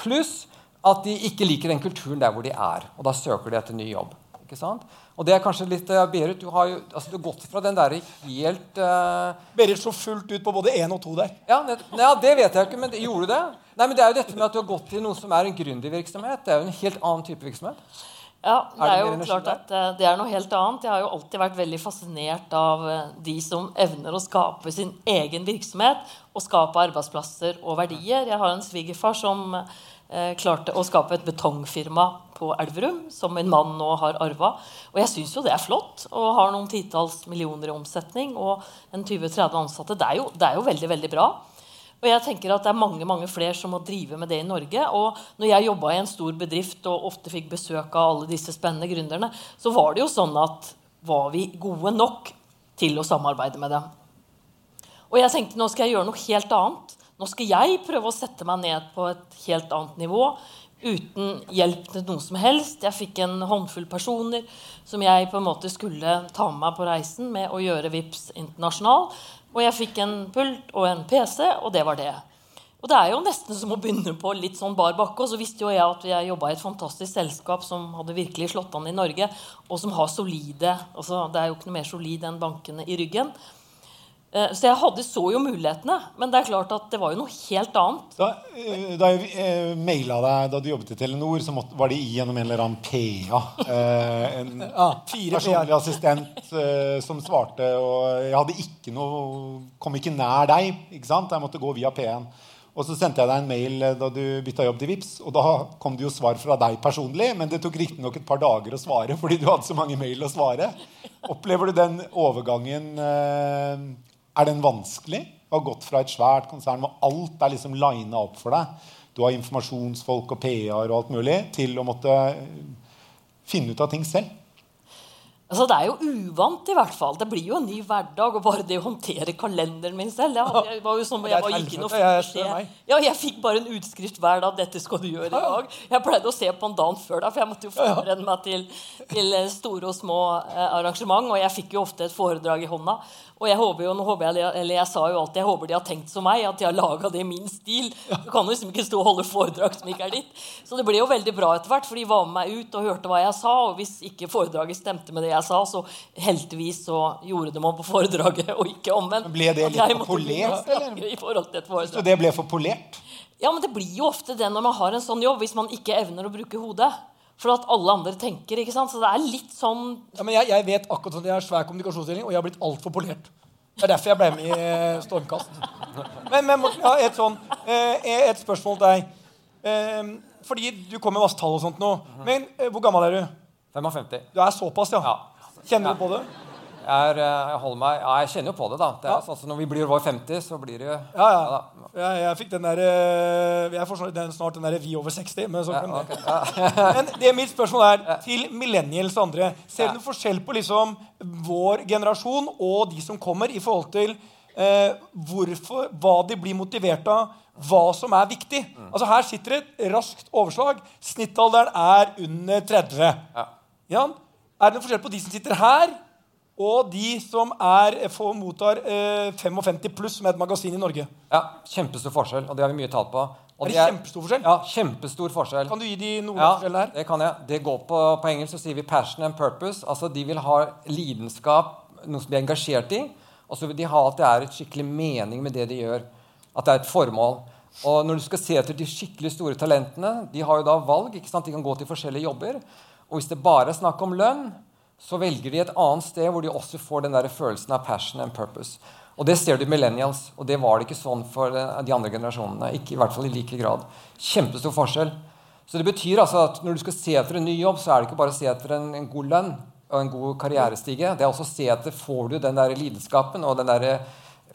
Pluss at de ikke liker den kulturen der hvor de er. Og da søker de etter ny jobb. Ikke sant? Og det er kanskje litt uh, Berit, du har jo altså, du har gått fra den derre helt uh... Berit så fullt ut på både én og to der. ja, nett- ja, det vet jeg ikke, men det- gjorde du det? Nei, men Det er jo dette med at du har gått til noe som er en gründervirksomhet. Det er jo en helt annen type virksomhet. Ja, det Er jo klart at eh, det er noe helt annet. Jeg har jo alltid vært veldig fascinert av eh, de som evner å skape sin egen virksomhet og skape arbeidsplasser og verdier. Jeg har en svigerfar som eh, klarte å skape et betongfirma på Elverum, som min mann nå har arva. Og jeg syns jo det er flott. Og har noen titalls millioner i omsetning og en 20-30 ansatte. Det er, jo, det er jo veldig, veldig bra. Og jeg tenker at det er mange mange flere som må drive med det i Norge. Og når jeg jobba i en stor bedrift og ofte fikk besøk av alle disse spennende gründerne, så var det jo sånn at var vi gode nok til å samarbeide med dem? Og jeg tenkte nå skal jeg gjøre noe helt annet. Nå skal jeg prøve å sette meg ned på et helt annet nivå uten hjelp til noe som helst. Jeg fikk en håndfull personer som jeg på en måte skulle ta med meg på reisen med å gjøre VIPS internasjonal. Og jeg fikk en pult og en PC, og det var det. Og det er jo nesten som å begynne på litt sånn bar bakke. Og så visste jo jeg at jeg jobba i et fantastisk selskap som hadde virkelig slått an i Norge, og som har solide altså Det er jo ikke noe mer solid enn bankene i ryggen. Eh, Så jeg hadde, så jo mulighetene, men det er klart at det var jo noe helt annet. Da, eh, da jeg eh, maila deg da du jobbet i Telenor, så måtte, var det gjennom en eller annen PA. Eh, en personlig assistent som svarte. Og jeg hadde ikke noe Kom ikke nær deg. ikke sant? Jeg måtte gå via P1. Og så sendte jeg deg en mail da du bytta jobb til Vips, og da kom det jo svar fra deg personlig, men det tok riktignok et par dager å svare fordi du hadde så mange mail å svare. Opplever du den overgangen eh, Er den vanskelig? Du har gått fra et svært konsern hvor alt er liksom lina opp for deg. Du har informasjonsfolk og PR og alt mulig, til å måtte eh, finne ut av ting selv. Altså, det er jo uvant, i hvert fall. Det blir jo en ny hverdag. Og bare det å håndtere kalenderen min selv det var- jo som er jeg bare gikk inn og fikk beskjed. Ja, jeg fikk bare en utskrift hver dag. 'Dette skal du gjøre i dag'. Jeg pleide å se på en dagen før da, for jeg måtte jo forberede meg til, til store og små eh, arrangement. Og jeg fikk jo ofte et foredrag i hånda. Og jeg håper jo, nå håper jeg, eller jeg sa jo alltid jeg håper de har tenkt som meg, at de har laga det i min stil. Du kan jo liksom ikke stå og holde foredrag som ikke er ditt. Så det ble jo veldig bra etter hvert, for de var med meg ut og hørte hva jeg sa. Og hvis ikke foredraget stemte med det jeg sa, så heldigvis så gjorde de om på foredraget, og ikke omvendt. Ble det litt for polert, eller? Så det ble for polert? Ja, men det blir jo ofte det når man har en sånn jobb, hvis man ikke evner å bruke hodet. For at alle andre tenker, ikke sant? Så det er litt sånn Ja, men jeg, jeg vet akkurat sånn, jeg har svær kommunikasjonsstilling, og jeg har blitt altfor polert. Det er derfor jeg ble med i eh, Stormkast. Men, men Morten, ja, et, sånn, eh, et spørsmål til deg. eh, Fordi du kom med masse tall og sånt nå. Men eh, hvor gammel er du? 55. Du er såpass, ja. Ja. Kjenner du på det? Jeg, er, eh, jeg holder meg Ja, jeg kjenner jo på det, da. Det er Ja. som Når vi blir vår 50, så blir det jo Ja, ja. ja Jeg, fikk den der eh, Jeg får snart den, snart den derre Vi over 60. Men, så Ja, okay. Men det mitt spørsmål er til millennials og andre. Ser du forskjell på liksom vår generasjon og de som kommer, i forhold til eh, hvorfor, hva de blir motivert av, hva som er viktig? Mm. Altså Her sitter et raskt overslag. Snittalderen er under 30. Ja. Jan, Er det noen forskjell på de som sitter her, og de som er, får, mottar eh, 55 pluss, som er et magasin i Norge? ja. Kjempestor forskjell, og det har vi mye talt på. Og Er det kjempestor forskjell? Ja, kjempestor forskjell. Kan du gi de noen Ja, forskjell her? det kan jeg. Det går på, på engelsk så sier vi 'passion and purpose'. Altså De vil ha lidenskap, noe som de er engasjert i. Og så vil de ha at det er et skikkelig mening med det de gjør. At det er et formål. Og når du skal se etter de skikkelig store talentene, de har jo da valg. ikke sant? De kan gå til forskjellige jobber. Og hvis det bare er snakk om lønn, så velger de et annet sted hvor de også får den der følelsen av passion and purpose. Og det ser du i millennials, og det var det ikke sånn for eh, de andre generasjonene. Ikke i hvert fall i like grad. Kjempestor forskjell. Så det betyr altså at når du skal se etter en ny jobb, så er det ikke bare å se etter en, en god lønn og en god karrierestige. Det er også å se etter får du den der lidenskapen og den der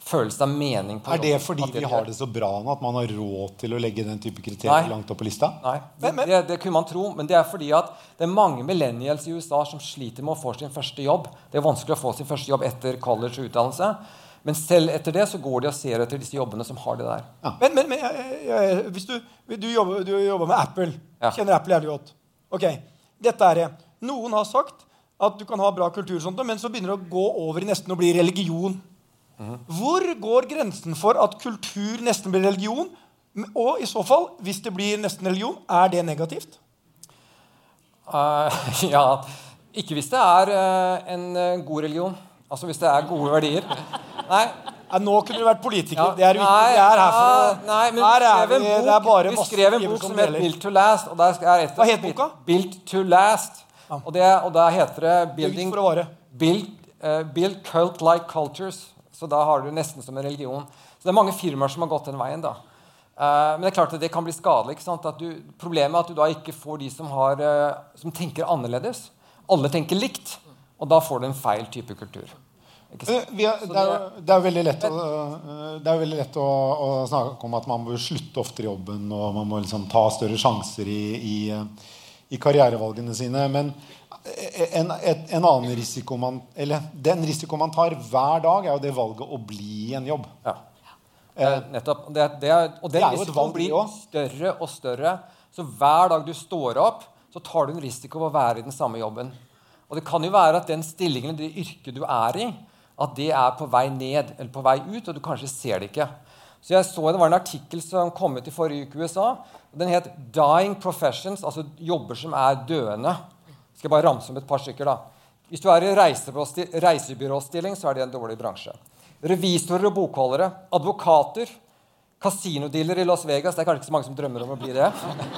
følelsen av mening på Er det fordi vi har det så bra nå at man har råd til å legge den type kriterier Nei. langt opp på lista? Nei, det, Men- men- det, det kunne man tro, men det er fordi at det er mange millennials i USA som sliter med å få sin første jobb. Det er vanskelig å få sin første jobb etter college og utdannelse. Men selv etter det så går de og ser etter disse jobbene som har det der. Men, men, men jeg, jeg, hvis du, du, jobber, du jobber med Apple. Ja. Kjenner Apple jævlig godt. Ok, dette er det. Noen har sagt at du kan ha bra kultur, og sånt, men så begynner det å gå over i nesten å bli religion. Hvor går grensen for at kultur nesten blir religion? Og i så fall, hvis det blir nesten religion, er det negativt? Uh, ja, ikke hvis det er uh, en eh, god religion. Altså hvis det er gode verdier. Nei, Ja, nå kunne du vært politiker. Ja, det er vi ikke. Vi er her for ja, nei, men Her er vi, bok, det er bare vi skrev en bok som som het 'Built to Last'. Og der er et Hva het boka? 'Built to Last'. Og, det, og da heter det building, Built, uh, build cult-like cultures. Så da har du nesten som en religion. Så det er mange firmaer som har gått den veien. da. Eh, men det er klart at det kan bli skadelig. ikke sant? Du, problemet er at du da ikke får de som, har, eh, som tenker annerledes. Alle tenker likt. Og da får du en feil type kultur. Eh, Vi er, det, er, det er veldig lett, å, det veldig lett å, å snakke om at man bør slutte oftere i jobben, og man må liksom ta større sjanser i, i, i karrierevalgene sine. Men en, en annen risiko man Eller den risiko man tar hver dag, er jo det valget å bli i en jobb. Ja. Eh, nettopp. Det, det er, og den Det jo et risikoen valg, blir også. større og større. Så hver dag du står opp, så tar du en risiko på å være i den samme jobben. Og det kan jo være at den stillingen, det yrket du er i, at det er på vei ned eller på vei ut, og du kanskje ser det ikke. Så jeg så Det var en artikkel som kom ut i forrige uke i USA. og Den het 'Dying Professions', altså jobber som er døende. Skal jeg bare ramse om et par stykker. da. Hvis du er i reisebyråstilling, så er det en dårlig bransje. Revisorer og bokholdere. Advokater. Kasinodealer i Las Vegas. Det er kanskje ikke så mange som drømmer om å bli det.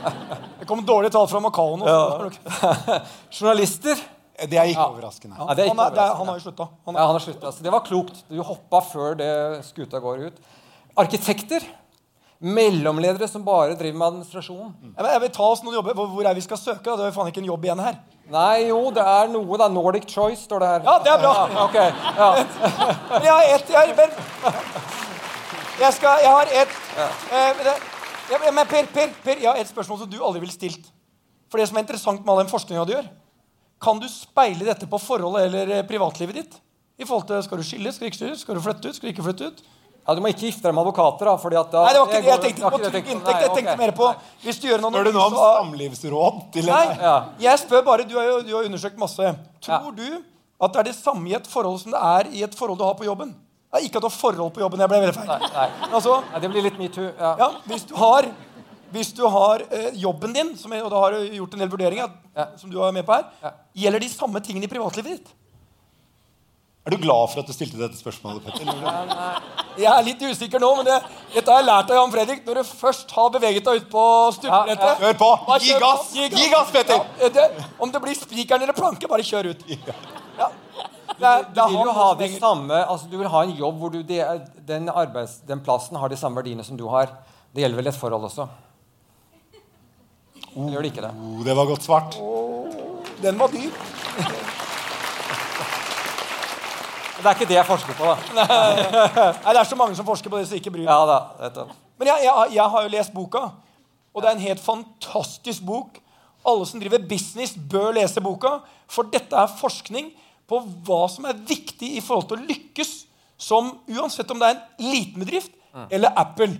Det kom dårlige tall fra Macau nå. Journalister. Det er ikke overraskende. Ja, er ikke han, er, overraskende. er, han har jo slutta. Han Ja, han har slutta. Så det var klokt. Du hoppa før det skuta går ut. Arkitekter. Mellomledere som bare driver med administrasjon. vil- jeg vil ta oss noen jobber. Hvor, hvor er vi skal søke? Det er jo faen ikke en jobb igjen her. Nei, jo, det er noe, da. Nordic Choice står det her. Ja, det er bra. Ja, ok. Ja. Jeg har ett jeg, jeg, skal, jeg har ett eh, Men Per, per, per, jeg har et spørsmål som du aldri ville stilt. For det som er interessant med all den forskninga du gjør, kan du speile dette på forholdet eller eh, privatlivet ditt? I forhold til, Skal du skille? Skal du ikke skille? Skal du flytte ut? Skal du ikke flytte ut? Ja, Du må ikke gifte deg med advokater, da. Fordi at da, Nei, det var ikke det jeg tenkte på. trygg inntekt. Jeg tenkte mer på Hvis du gjør en Spør du nå om samlivsråd til Nei, Ja. jeg spør bare, du har jo du har undersøkt masse. Tror du at det er det samme i et forhold som det er i et forhold du har på jobben? Ja, ikke at du har forhold på jobben. Jeg ble veldig feil. Nei, nei. Altså, Nei, det blir litt metoo. Ja. ja, hvis du har, hvis du har eh, jobben din, som og da har du gjort en del vurderinger, Ja. som du er med på her, Ja. gjelder de samme tingene i privatlivet ditt? Er du glad for at du stilte dette spørsmålet, Petter? Jeg er litt usikker nå, men det, dette har jeg lært av Jan Fredrik. Når du først har beveget deg ut på stupebrettet Ja, ja. Hør på! Gi gass! Gi gass, Petter! Ja, det, om det blir spikeren eller planke, bare kjør ut. Ja. Det det Du er vil jo ha det samme, altså du vil ha en jobb hvor du, det, den, arbeids, den plassen har de samme verdiene som du har. Det gjelder vel et forhold også. Oh, gjør det ikke det? Oh, det var godt svart. Den var dyr. Det er ikke det jeg forsker på, da. Nei, Det er så mange som forsker på det, så ikke bryr Ja da. Men jeg, jeg, jeg har jo lest boka, og det er en helt fantastisk bok. Alle som driver business, bør lese boka, for dette er forskning på hva som er viktig i forhold til å lykkes som Uansett om det er en liten bedrift eller Apple.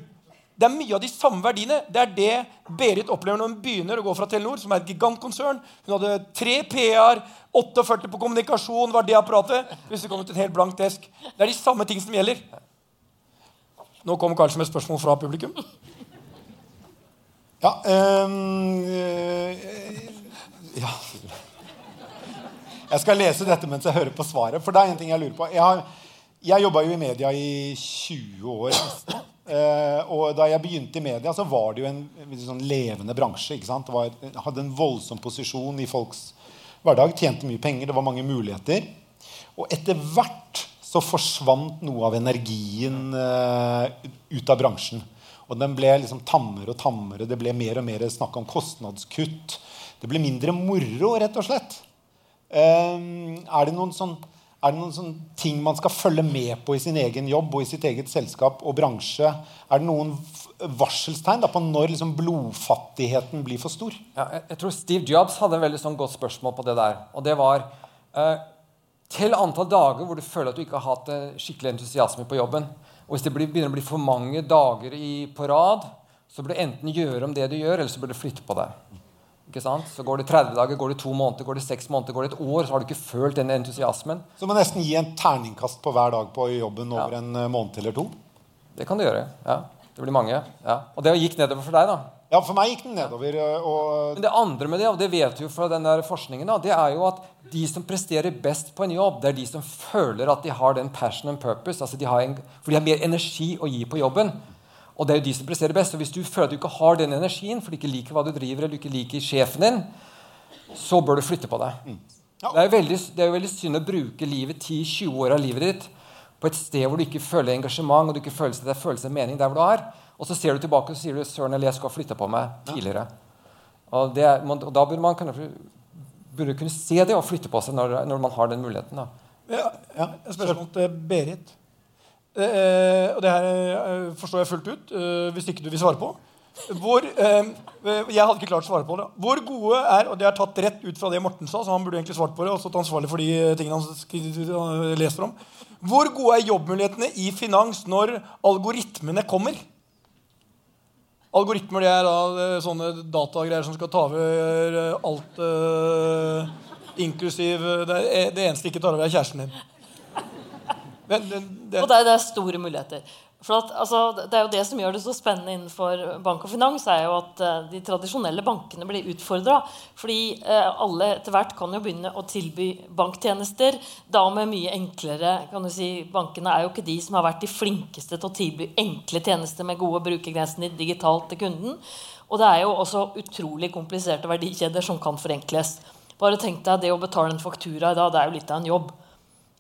Det er mye av de samme verdiene. Det er det Berit opplever når hun begynner å gå fra Telenor, som er et gigantkonsern. Hun hadde tre PR, 48 på kommunikasjon, var det apparatet. Hvis det kom ut en helt blank desk. Det er de samme ting som gjelder. Nå kommer kanskje med et spørsmål fra publikum. Ja, eh, ja. Jeg skal lese dette mens jeg hører på svaret. For det er en ting jeg lurer på. Jeg, har, jeg jobba jo i media i 20 år. nesten. Eh, og da jeg begynte i media, så var det jo en, en sånn levende bransje. Det var, hadde en voldsom posisjon i folks hverdag. Tjente mye penger. Det var mange muligheter. Og etter hvert så forsvant noe av energien eh, ut av bransjen. Og den ble liksom tammere og tammere. Det ble mer og mer snakk om kostnadskutt. Det ble mindre moro, rett og slett. Ehm, er det noen sånn er det noen sånn ting man skal følge med på i sin egen jobb og i sitt eget selskap og bransje? Er det noen varselstegn da, på når liksom blodfattigheten blir for stor? Ja, jeg, tror Steve Jobs hadde en veldig sånn godt spørsmål på det der. Og det var eh, Tell antall dager hvor du føler at du ikke har hatt eh, skikkelig entusiasme på jobben. Og hvis det blir, begynner å bli for mange dager i, på rad, så bør du enten gjøre om det du gjør, eller så bør du flytte på deg. Så går det 30 dager, går det to måneder, går det seks måneder, går det et år, så har du ikke følt den entusiasmen. Så må nesten gi en terningkast på hver dag på jobben over en eh, måned eller to? Det kan du gjøre. ja. Det blir mange. ja. Og det gikk nedover for deg, da. Ja, for meg gikk den nedover. eh, Og Men det andre med det, og det vet du jo fra den der forskningen, da, det er jo at de som presterer best på en jobb, det er de som føler at de har den passion and purpose. altså de har en, For de har mer energi å gi på jobben. Og det er jo de som presterer best. Og hvis du føler at du ikke har den energien, for du ikke liker hva du driver, eller du ikke liker sjefen din, så bør du flytte på deg. Det er jo veldig, det er jo veldig synd å bruke livet 10-20 år av livet ditt på et sted hvor du ikke føler engasjement og du ikke føler det er følelse av mening der hvor du er. Og så ser du tilbake og sier du, søren eller jeg skulle ha flytta på meg tidligere. Og, det, er- man, og da burde man kunne, burde kunne se det og flytte på seg når, når man har den muligheten. Da. Ja, ja, spørsmål til Berit. Eh, og det her eh, forstår jeg fullt ut, eh, hvis ikke du vil svare på. Hvor, eh, jeg hadde ikke klart å svare på det. Hvor gode er Og det er tatt rett ut fra det Morten sa, så han burde egentlig svart på det. og stått ansvarlig for de eh, tingene han leser om. Hvor gode er jobbmulighetene i finans når algoritmene kommer? Algoritmer det er da eh, sånne datagreier som skal ta over eh, alt, eh, inklusiv eh, det, det eneste ikke tar over, er kjæresten din. Men, det, Og det det er store muligheter. For at, altså, det er jo det som gjør det så spennende innenfor bank og finans, er jo at uh, de tradisjonelle bankene blir utfordra. Fordi uh, alle etter hvert kan jo begynne å tilby banktjenester. Da med mye enklere kan du si, Bankene er jo ikke de som har vært de flinkeste til å tilby enkle tjenester med gode brukergrensesnitt digitalt til kunden. Og det er jo også utrolig kompliserte verdikjeder som kan forenkles. Bare tenk deg det å betale en faktura i dag, det er jo litt av en jobb.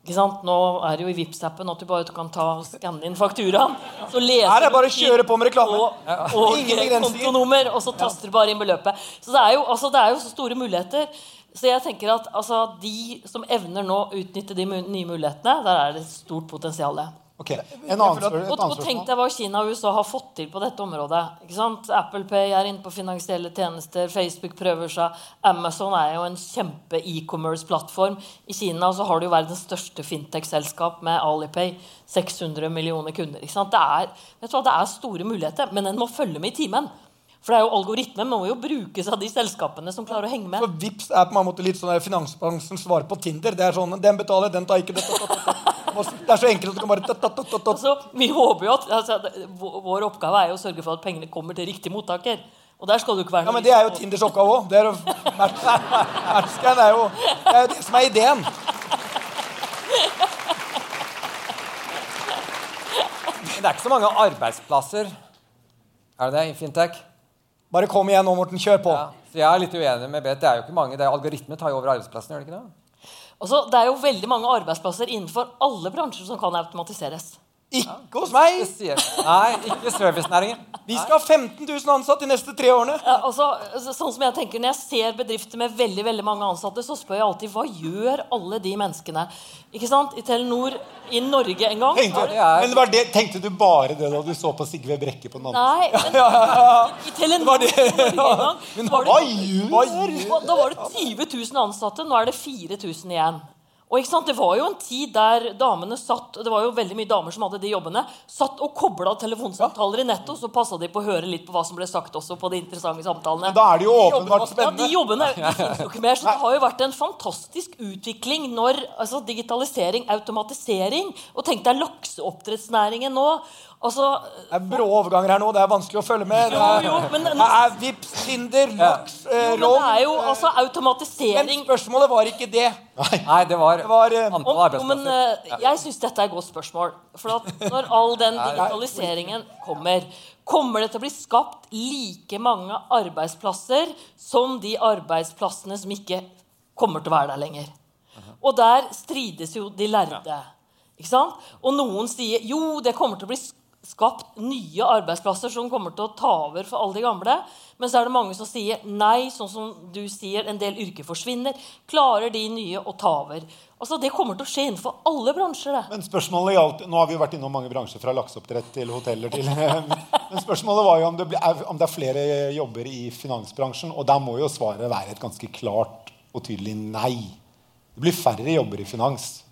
Nå er det jo i Vipps-appen at du bare kan ta og skanne inn fakturaen. Så leser Her er bare å kjøre på med reklame. Og, og kontonummer, og så taster du bare inn beløpet. Så det er jo, altså, det er jo så store muligheter. Så jeg tenker at altså, de som evner nå å utnytte de nye mulighetene, der er det et stort potensial. Ok, en annen, et Og, tenk deg hva Kina og USA har fått til på dette området. Ikke sant? Apple Pay er inne på finansielle tjenester. Facebook prøver seg. Amazon er jo en kjempe-e-commerce-plattform. I Kina så har du jo verdens største fintech-selskap med Alipay. 600 millioner kunder. Ikke sant? Det, er, vet du hva, det er store muligheter, men en må følge med i timen. For det er jo algoritmen må jo brukes av de selskapene som klarer å henge med. Så Vips er på en måte litt sånn finansbransjens svar på Tinder. Det er sånn, Den betaler, den tar ikke det, det, er så enkelt at du kan bare. Altså, vi håper jo at altså, vår vår oppgave er jo å sørge for at pengene kommer til riktig mottaker. Og der skal du ikke være Ja, men Det er jo Tinders oppgave òg. Det er jo det er jo det som er ideen. Men det er ikke så mange arbeidsplasser er det det, i fintech. Bare kom igjen nå, Morten. Kjør på. Ja. Så jeg er litt uenig med Berit. Det er jo ikke mange. Det er Algoritmer tar jo over arbeidsplassene. gjør det ikke det? Altså, det er jo veldig mange arbeidsplasser innenfor alle bransjer som kan automatiseres. Ikke hos meg! Spesielt. Nei, ikke servicenæringen. Vi skal ha 15 000 ansatte de neste tre årene. Ja, altså, sånn som jeg tenker Når jeg ser bedrifter med veldig veldig mange ansatte, så spør jeg alltid hva gjør alle de menneskene? Ikke sant? I Telenor i Norge en gang Tenkte, det er- men var det, tenkte du bare det da du så på Sigve Brekke på den andre Nei, men i Telenor i Norge en gang men, var det, Hva gjør Da var det 20 000 ansatte. Nå er det 4000 igjen. Og ikke sant, Det var jo en tid der damene satt og det var jo veldig mye damer som hadde de jobbene, satt og kobla telefonsamtaler i nettet, og så passa de på å høre litt på hva som ble sagt også på de interessante samtalene. Men da er det jo åpenbart spennende. Ja, de jobbene de finnes jo ikke mer. Så det har jo vært en fantastisk utvikling når altså digitalisering, automatisering Og tenk deg lakseoppdrettsnæringen nå. Altså, Det er brå overganger her nå. Det er vanskelig å følge med. Det er, Jo, jo, men- det er Vipps, Tinder, laks, eh, Rom men det er jo altså Men automatisering spørsmålet var ikke det. Nei, det var, Det var, eh, antall arbeidsplasser. men eh, Jeg syns dette er et godt spørsmål. For at når all den digitaliseringen kommer, kommer det til å bli skapt like mange arbeidsplasser som de arbeidsplassene som ikke kommer til å være der lenger. Og der strides jo de lærde. Ikke sant? Og noen sier jo, det kommer til å bli sk- skapt nye arbeidsplasser som kommer til å ta over for alle de gamle. Men så er det mange som sier nei, sånn som du sier, en del yrker forsvinner. Klarer de nye å ta over? Altså, Det kommer til å skje innenfor alle bransjer. det. Men spørsmålet gjaldt, Nå har vi jo vært innom mange bransjer, fra lakseoppdrett til hoteller til Men spørsmålet var jo om det, ble, om det er flere jobber i finansbransjen. Og der må jo svaret være et ganske klart og tydelig nei. Det blir færre jobber i finans.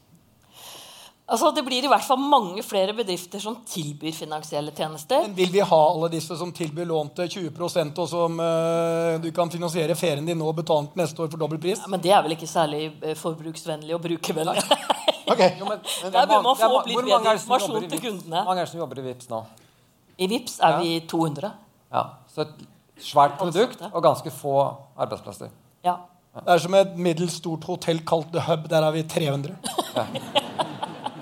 Altså, Det blir i hvert fall mange flere bedrifter som tilbyr finansielle tjenester. Men vil vi ha alle disse som tilbyr lån til 20% og som uh, du kan finansiere ferien din nå og betale den neste år for dobbel pris? Ja, men det er vel ikke særlig eh, forbruksvennlig og brukervennlig. Ok, Jo, men- men Der bør man få opp litt hvor mange bedre er det som informasjon jobber i til kundene. Hvor mange er det som jobber i Vipps nå? I Vips er vi 200. Ja, Så et svært produkt og ganske få arbeidsplasser. Ja. Det er som et middels stort hotell kalt The Hub. Der er vi 300.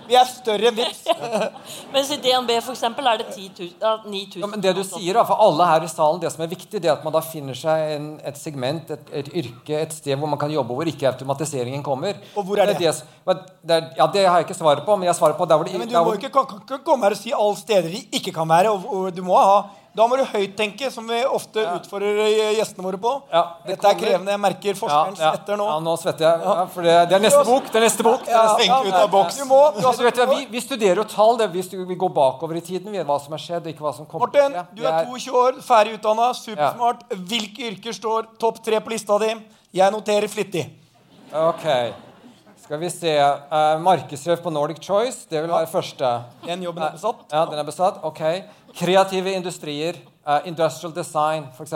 Vi er større enn Vipps. Mens i DNB for eksempel, er det 10 000, ja, 9000. Ja, men det du sier da, for alle her i salen, det som er viktig, det er at man da finner seg en, et segment, et, et yrke, et sted hvor man kan jobbe hvor ikke automatiseringen kommer. Og hvor er det? det, er, ja, det har jeg ikke svaret på, men jeg svarer på der hvor det, Ja, men du der må hvor, ikke, kan, kan komme her og si alle steder de ikke kan være. Og, og du må ha, Da må du høyttenke, som vi ofte utfordrer eh, gjestene våre på. Ja, det Dette er krevende. Jeg merker ja, forskeren ja, svetter nå. Ja, nå svetter jeg. Ja, for det, det er neste bok. Det er neste bok. Er neste Tenk ut av boks. Du må, du, Du altså, vet, vi, vi studerer jo tall. Det, vi, vi går bakover i tiden. Vi vet hva som er skjedd, ikke hva som kommer Morten, du er 22 år, ferdig utdanna, supersmart. Hvilke yrker står topp tre på lista di? Jeg noterer flittig. Ok. Skal vi se. Uh, Markedssjef på Nordic Choice. Det vil være første. Den jobben er besatt. Ja, den er besatt. Ok. Kreative industrier. eh, industrial design, f.eks.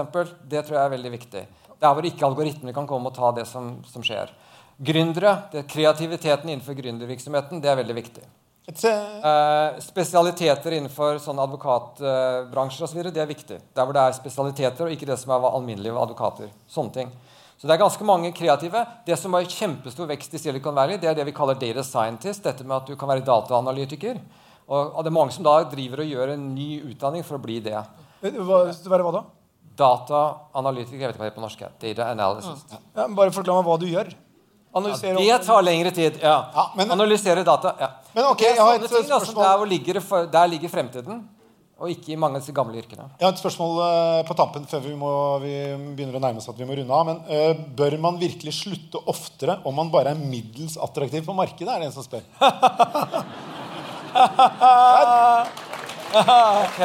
Det tror jeg er veldig viktig. Det er hvor ikke algoritmene kan komme og ta det som, som skjer. Gründere. Det, kreativiteten innenfor gründervirksomheten, det er veldig viktig. Eh, spesialiteter innenfor sånn advokatbransjer osv. Det er viktig. Der hvor det er spesialiteter, og ikke det som er alminnelige advokater. Sånne ting. Så det er ganske mange kreative. Det som har kjempestor vekst i Silicon Valley, det er det vi kaller data scientist. Dette med at du kan være dataanalytiker. Og og det er mange som da driver og gjør en ny utdanning for å bli det. Hva, hva, hva da? Dataanalytiker, jeg vet ikke hva det er på norsk. Data analysis. Ja, men bare forklar meg hva du gjør. Analysere Det tar lengre tid. ja. Ja, men- Analysere data. ja. Men ok, jeg har et ting, altså, der, ligger, der ligger fremtiden, og ikke i mange av disse gamle yrkene. Jeg har et spørsmål eh, på tampen før vi, må, vi begynner å nærme oss at vi må runde av. Men uh, bør man virkelig slutte oftere om man bare er middels attraktiv på markedet? er det en som spør. Ok.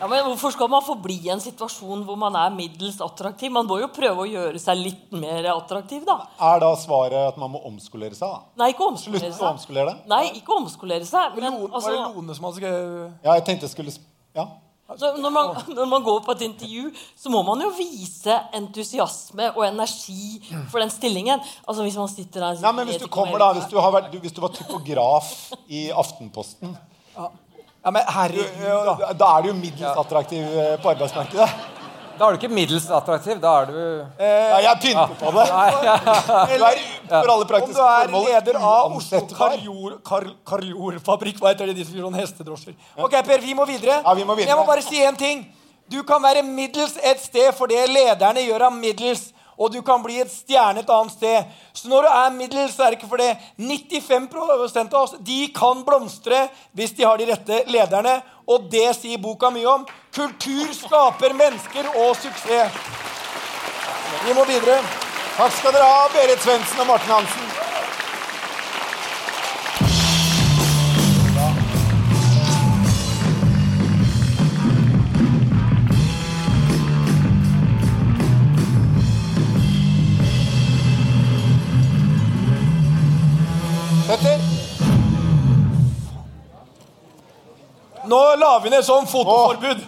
Ja, men Hvorfor skal man forbli i en situasjon hvor man er middels attraktiv? Man må jo prøve å gjøre seg litt mer attraktiv, da. Er da svaret at man må omskolere seg? da? Nei, ikke Slutt omskolere å seg. omskolere deg? Nei, ikke omskolere seg. Men Lone, Var altså, det Lone som hadde skrevet Ja, jeg tenkte jeg skulle Ja. Så når, man, når man går på et intervju, så må man jo vise entusiasme og energi for den stillingen. Altså hvis man sitter der Nei, men hvis du kommer da, hvis du, har vært, du- hvis du var typograf i Aftenposten Ja, men herregud, da. da, er du jo middels attraktiv eh, på arbeidsmarkedet. Da er du ikke middels attraktiv. Da er du Ja, jeg pynter på det. Du er for alle Om du er formål leder av Oslo Karjorfabrikk Hva heter det de som gjør sånn hestedrosjer? Ok, Per, vi må videre. Ja, vi må videre. Jeg må bare si en ting. Du kan være middels et sted for det lederne gjør av middels. Og du kan bli et stjerne et annet sted. Så når du er middels, så er det ikke for det. 95% av oss de kan blomstre hvis de har de rette lederne. Og det sier boka mye om. Kultur skaper mennesker og suksess. Vi må videre. Takk skal dere ha, Berit Svendsen og Morten Hansen. Petter? Nå la vi ned sånn fotoforbud.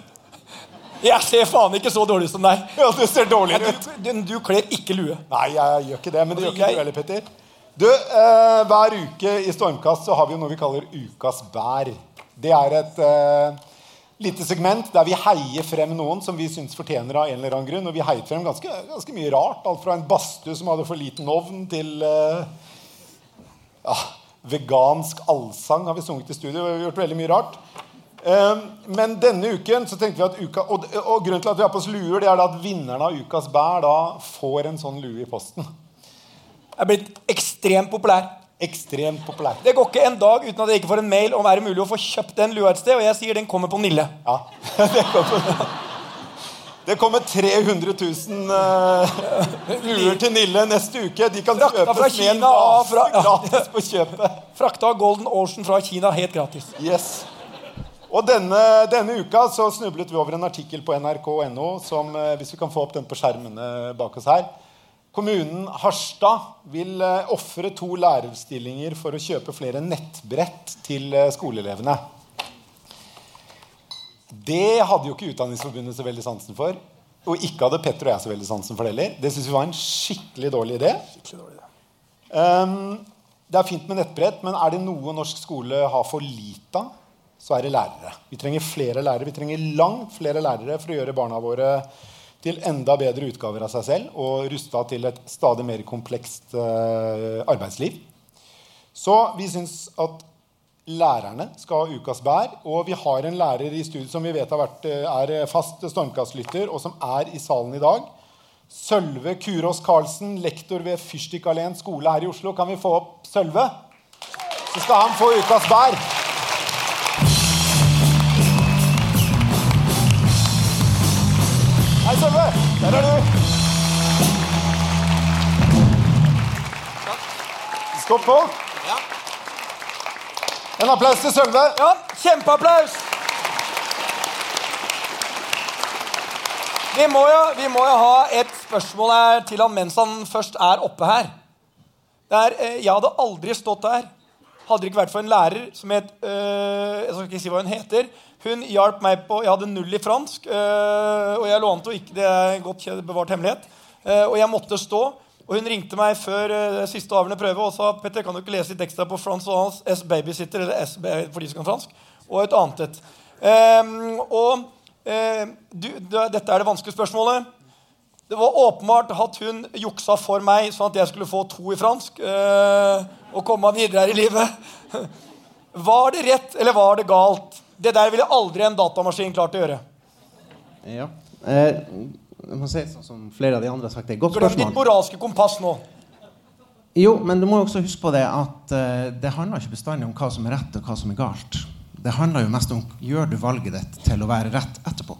Jeg ser faen ikke så dårlig som deg. Ja, du ser dårligere ut. Du, du, du kler ikke lue. Nei, jeg gjør ikke det. Men det gjør ikke du heller, Petter. Du, eh, Hver uke i Stormkast så har vi noe vi kaller Ukas bær. Det er et eh, lite segment der vi heier frem noen som vi syns fortjener av en eller annen grunn. Og vi heiet frem ganske, ganske mye rart. Alt fra en badstue som hadde for liten ovn, til eh, ja, vegansk allsang har vi sunget i studio. Vi har gjort veldig mye rart. Eh, Men denne uken så tenkte vi at uka, og, og grunnen til at vi har på oss luer, det er at vinneren av Ukas bær da får en sånn lue i posten. Jeg er blitt ekstremt populær. Ekstremt populær. Det går ikke en dag uten at jeg ikke får en mail om er det mulig å få kjøpt den lua et sted. Og jeg sier den kommer på Nille. Ja, det kommer, det kommer 300 000 uh, luer til Nille neste uke. De kan Frakta kjøpes fra med en Kina vase fra- ja. gratis på kjøpet. Frakta Golden Ocean fra Kina helt gratis. Yes. Og denne, denne uka så snublet vi over en artikkel på nrk.no som, eh, hvis vi kan få opp den på skjermene bak oss her Kommunen Harstad vil uh, ofre to lærerstillinger for å kjøpe flere nettbrett til eh, skoleelevene. Det hadde jo ikke Utdanningsforbundet så veldig sansen for. Og ikke hadde Petter og jeg så veldig sansen for det heller. Det syns vi var en skikkelig dårlig idé. Um, det er fint med nettbrett, men er det noe norsk skole har for lite av, så er det lærere. Vi trenger flere lærere. Vi trenger langt flere lærere for å gjøre barna våre til enda bedre utgaver av seg selv og rusta til et stadig mer komplekst eh, arbeidsliv. Så vi syns at lærerne skal ha ukas bær. Og vi har en lærer i studiet som vi vet vært, eh, er fast stormkastlytter, og som er i salen i dag. Sølve Kurås Karlsen, lektor ved Fyrstikkalleen skole her i Oslo. Kan vi få opp Sølve? Så skal han få ukas bær. Hei, Sølve. Der er du. Stå på. En applaus til Sølve. Ja, kjempeapplaus! Vi må, jo, vi må jo ha et spørsmål her til han mens han først er oppe her. Det er, eh, jeg hadde aldri stått der hadde det ikke vært for en lærer som het øh, Jeg skal ikke si hva hun heter. Hun hjalp meg på Jeg hadde null i fransk, øh, og jeg lånte henne ikke. Det er godt bevart hemmelighet. Eh, og jeg måtte stå. Og hun ringte meg før øh, siste avgjørende prøve og sa Petter, kan du ikke lese litt ekstra på Francois S. Babysitter, eller S for de som kan fransk, og et annet et. Ehm, og eh, du, det- dette er det vanskelige spørsmålet. Det var åpenbart at hun juksa for meg, sånn at jeg skulle få to i fransk. Og komme videre her i livet. Var det rett, eller var det galt? Det der ville aldri en datamaskin klart å gjøre. Ja. Eh, jeg må si sånn som flere av de andre har sagt. Det Godt spørsmål. Glem ditt moralske kompass nå. Jo, men du må jo også huske på det at eh, det handler ikke bestandig om hva som er rett og hva som er galt. Det handler jo mest om gjør du valget ditt til å være rett etterpå.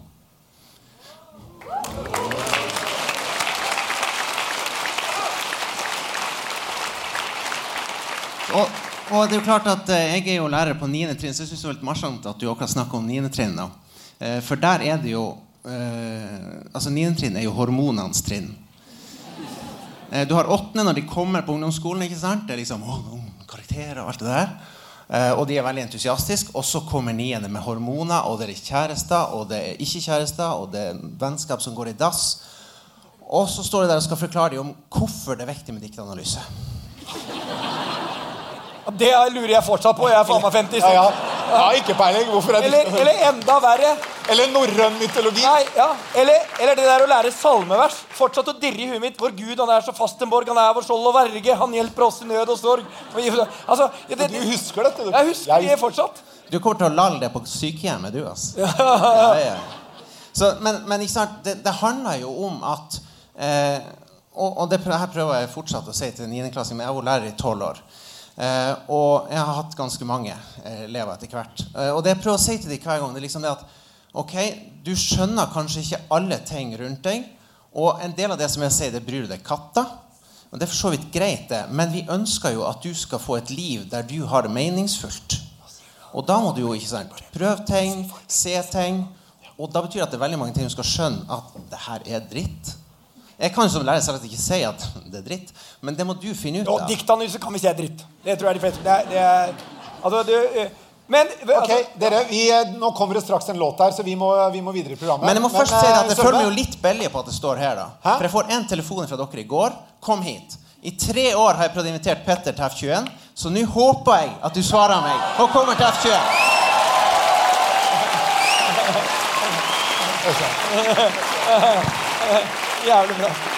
Og, det er jo klart at eh, Jeg er jo lærer på 9. trinn, så jeg syns det er litt morsomt at du akkurat snakke om 9. trinn. da. Eh, for der er det jo eh, Altså 9. trinn er jo hormonenes trinn. Du har 8. når de kommer på ungdomsskolen. ikke sant? Det er liksom karakterer og alt det der. Og de er veldig entusiastiske. Og så kommer 9. med hormoner, og det er kjærester, og det er ikke kjærester, og det er vennskap som går i dass. Og så står de der og skal forklare dem om hvorfor det er viktig med diktanalyse. Det lurer jeg fortsatt på. Jeg er faen meg 50. Ja, ja. ja, ikke peiling. Hvorfor er det Eller, eller enda verre. Eller norrøn mytologi. Nei, ja. eller, eller det der å lære salmevers. Fortsatt å dirre i huet mitt. Vår Gud, han er så fast en borg. Han er vår skjold og verge. Han hjelper oss i nød og sorg. Altså, det, det, Du husker dette? du? jeg husker det fortsatt. Du kommer til å lalle det på sykehjemmet, du, altså. Ja, ja. Så, men, men ikke sant? Det, det handler jo om at eh, og, og det her prøver jeg fortsatt å si til 9. klasse, men jeg var lærer i 12 år. Eh, og jeg har hatt ganske mange eh, elever etter hvert. Eh, og det jeg prøver å si til dem hver gang, det er liksom det at ok, du skjønner kanskje ikke alle ting rundt deg. Og en del av det som jeg sier, det bryr deg katta. Og det er for så vidt greit, det. Men vi ønsker jo at du skal få et liv der du har det meningsfullt. Og da må du jo ikke sant, prøve ting, se ting. Og da betyr det at det er veldig mange ting du skal skjønne at det her er dritt. Jeg kan jo som lærer selvsagt ikke si at det er dritt, men det må du finne ut av. Ja, diktanalyse kan vi si er dritt. Det tror jeg de fleste det er, det er, altså, du, eh, Men Ok, okay, dere, vi, eh, Nå kommer det straks en låt her, så vi må, vi må videre i programmet. Men jeg må først si eh, at jeg føler meg jo litt billig på at det står her. da Hæ? For jeg får en telefon fra dere i går. Kom hit. I tre år har jeg prøvd å invitere Petter til F21, så nå håper jeg at du svarer meg og kommer til F21. Jævlig bra.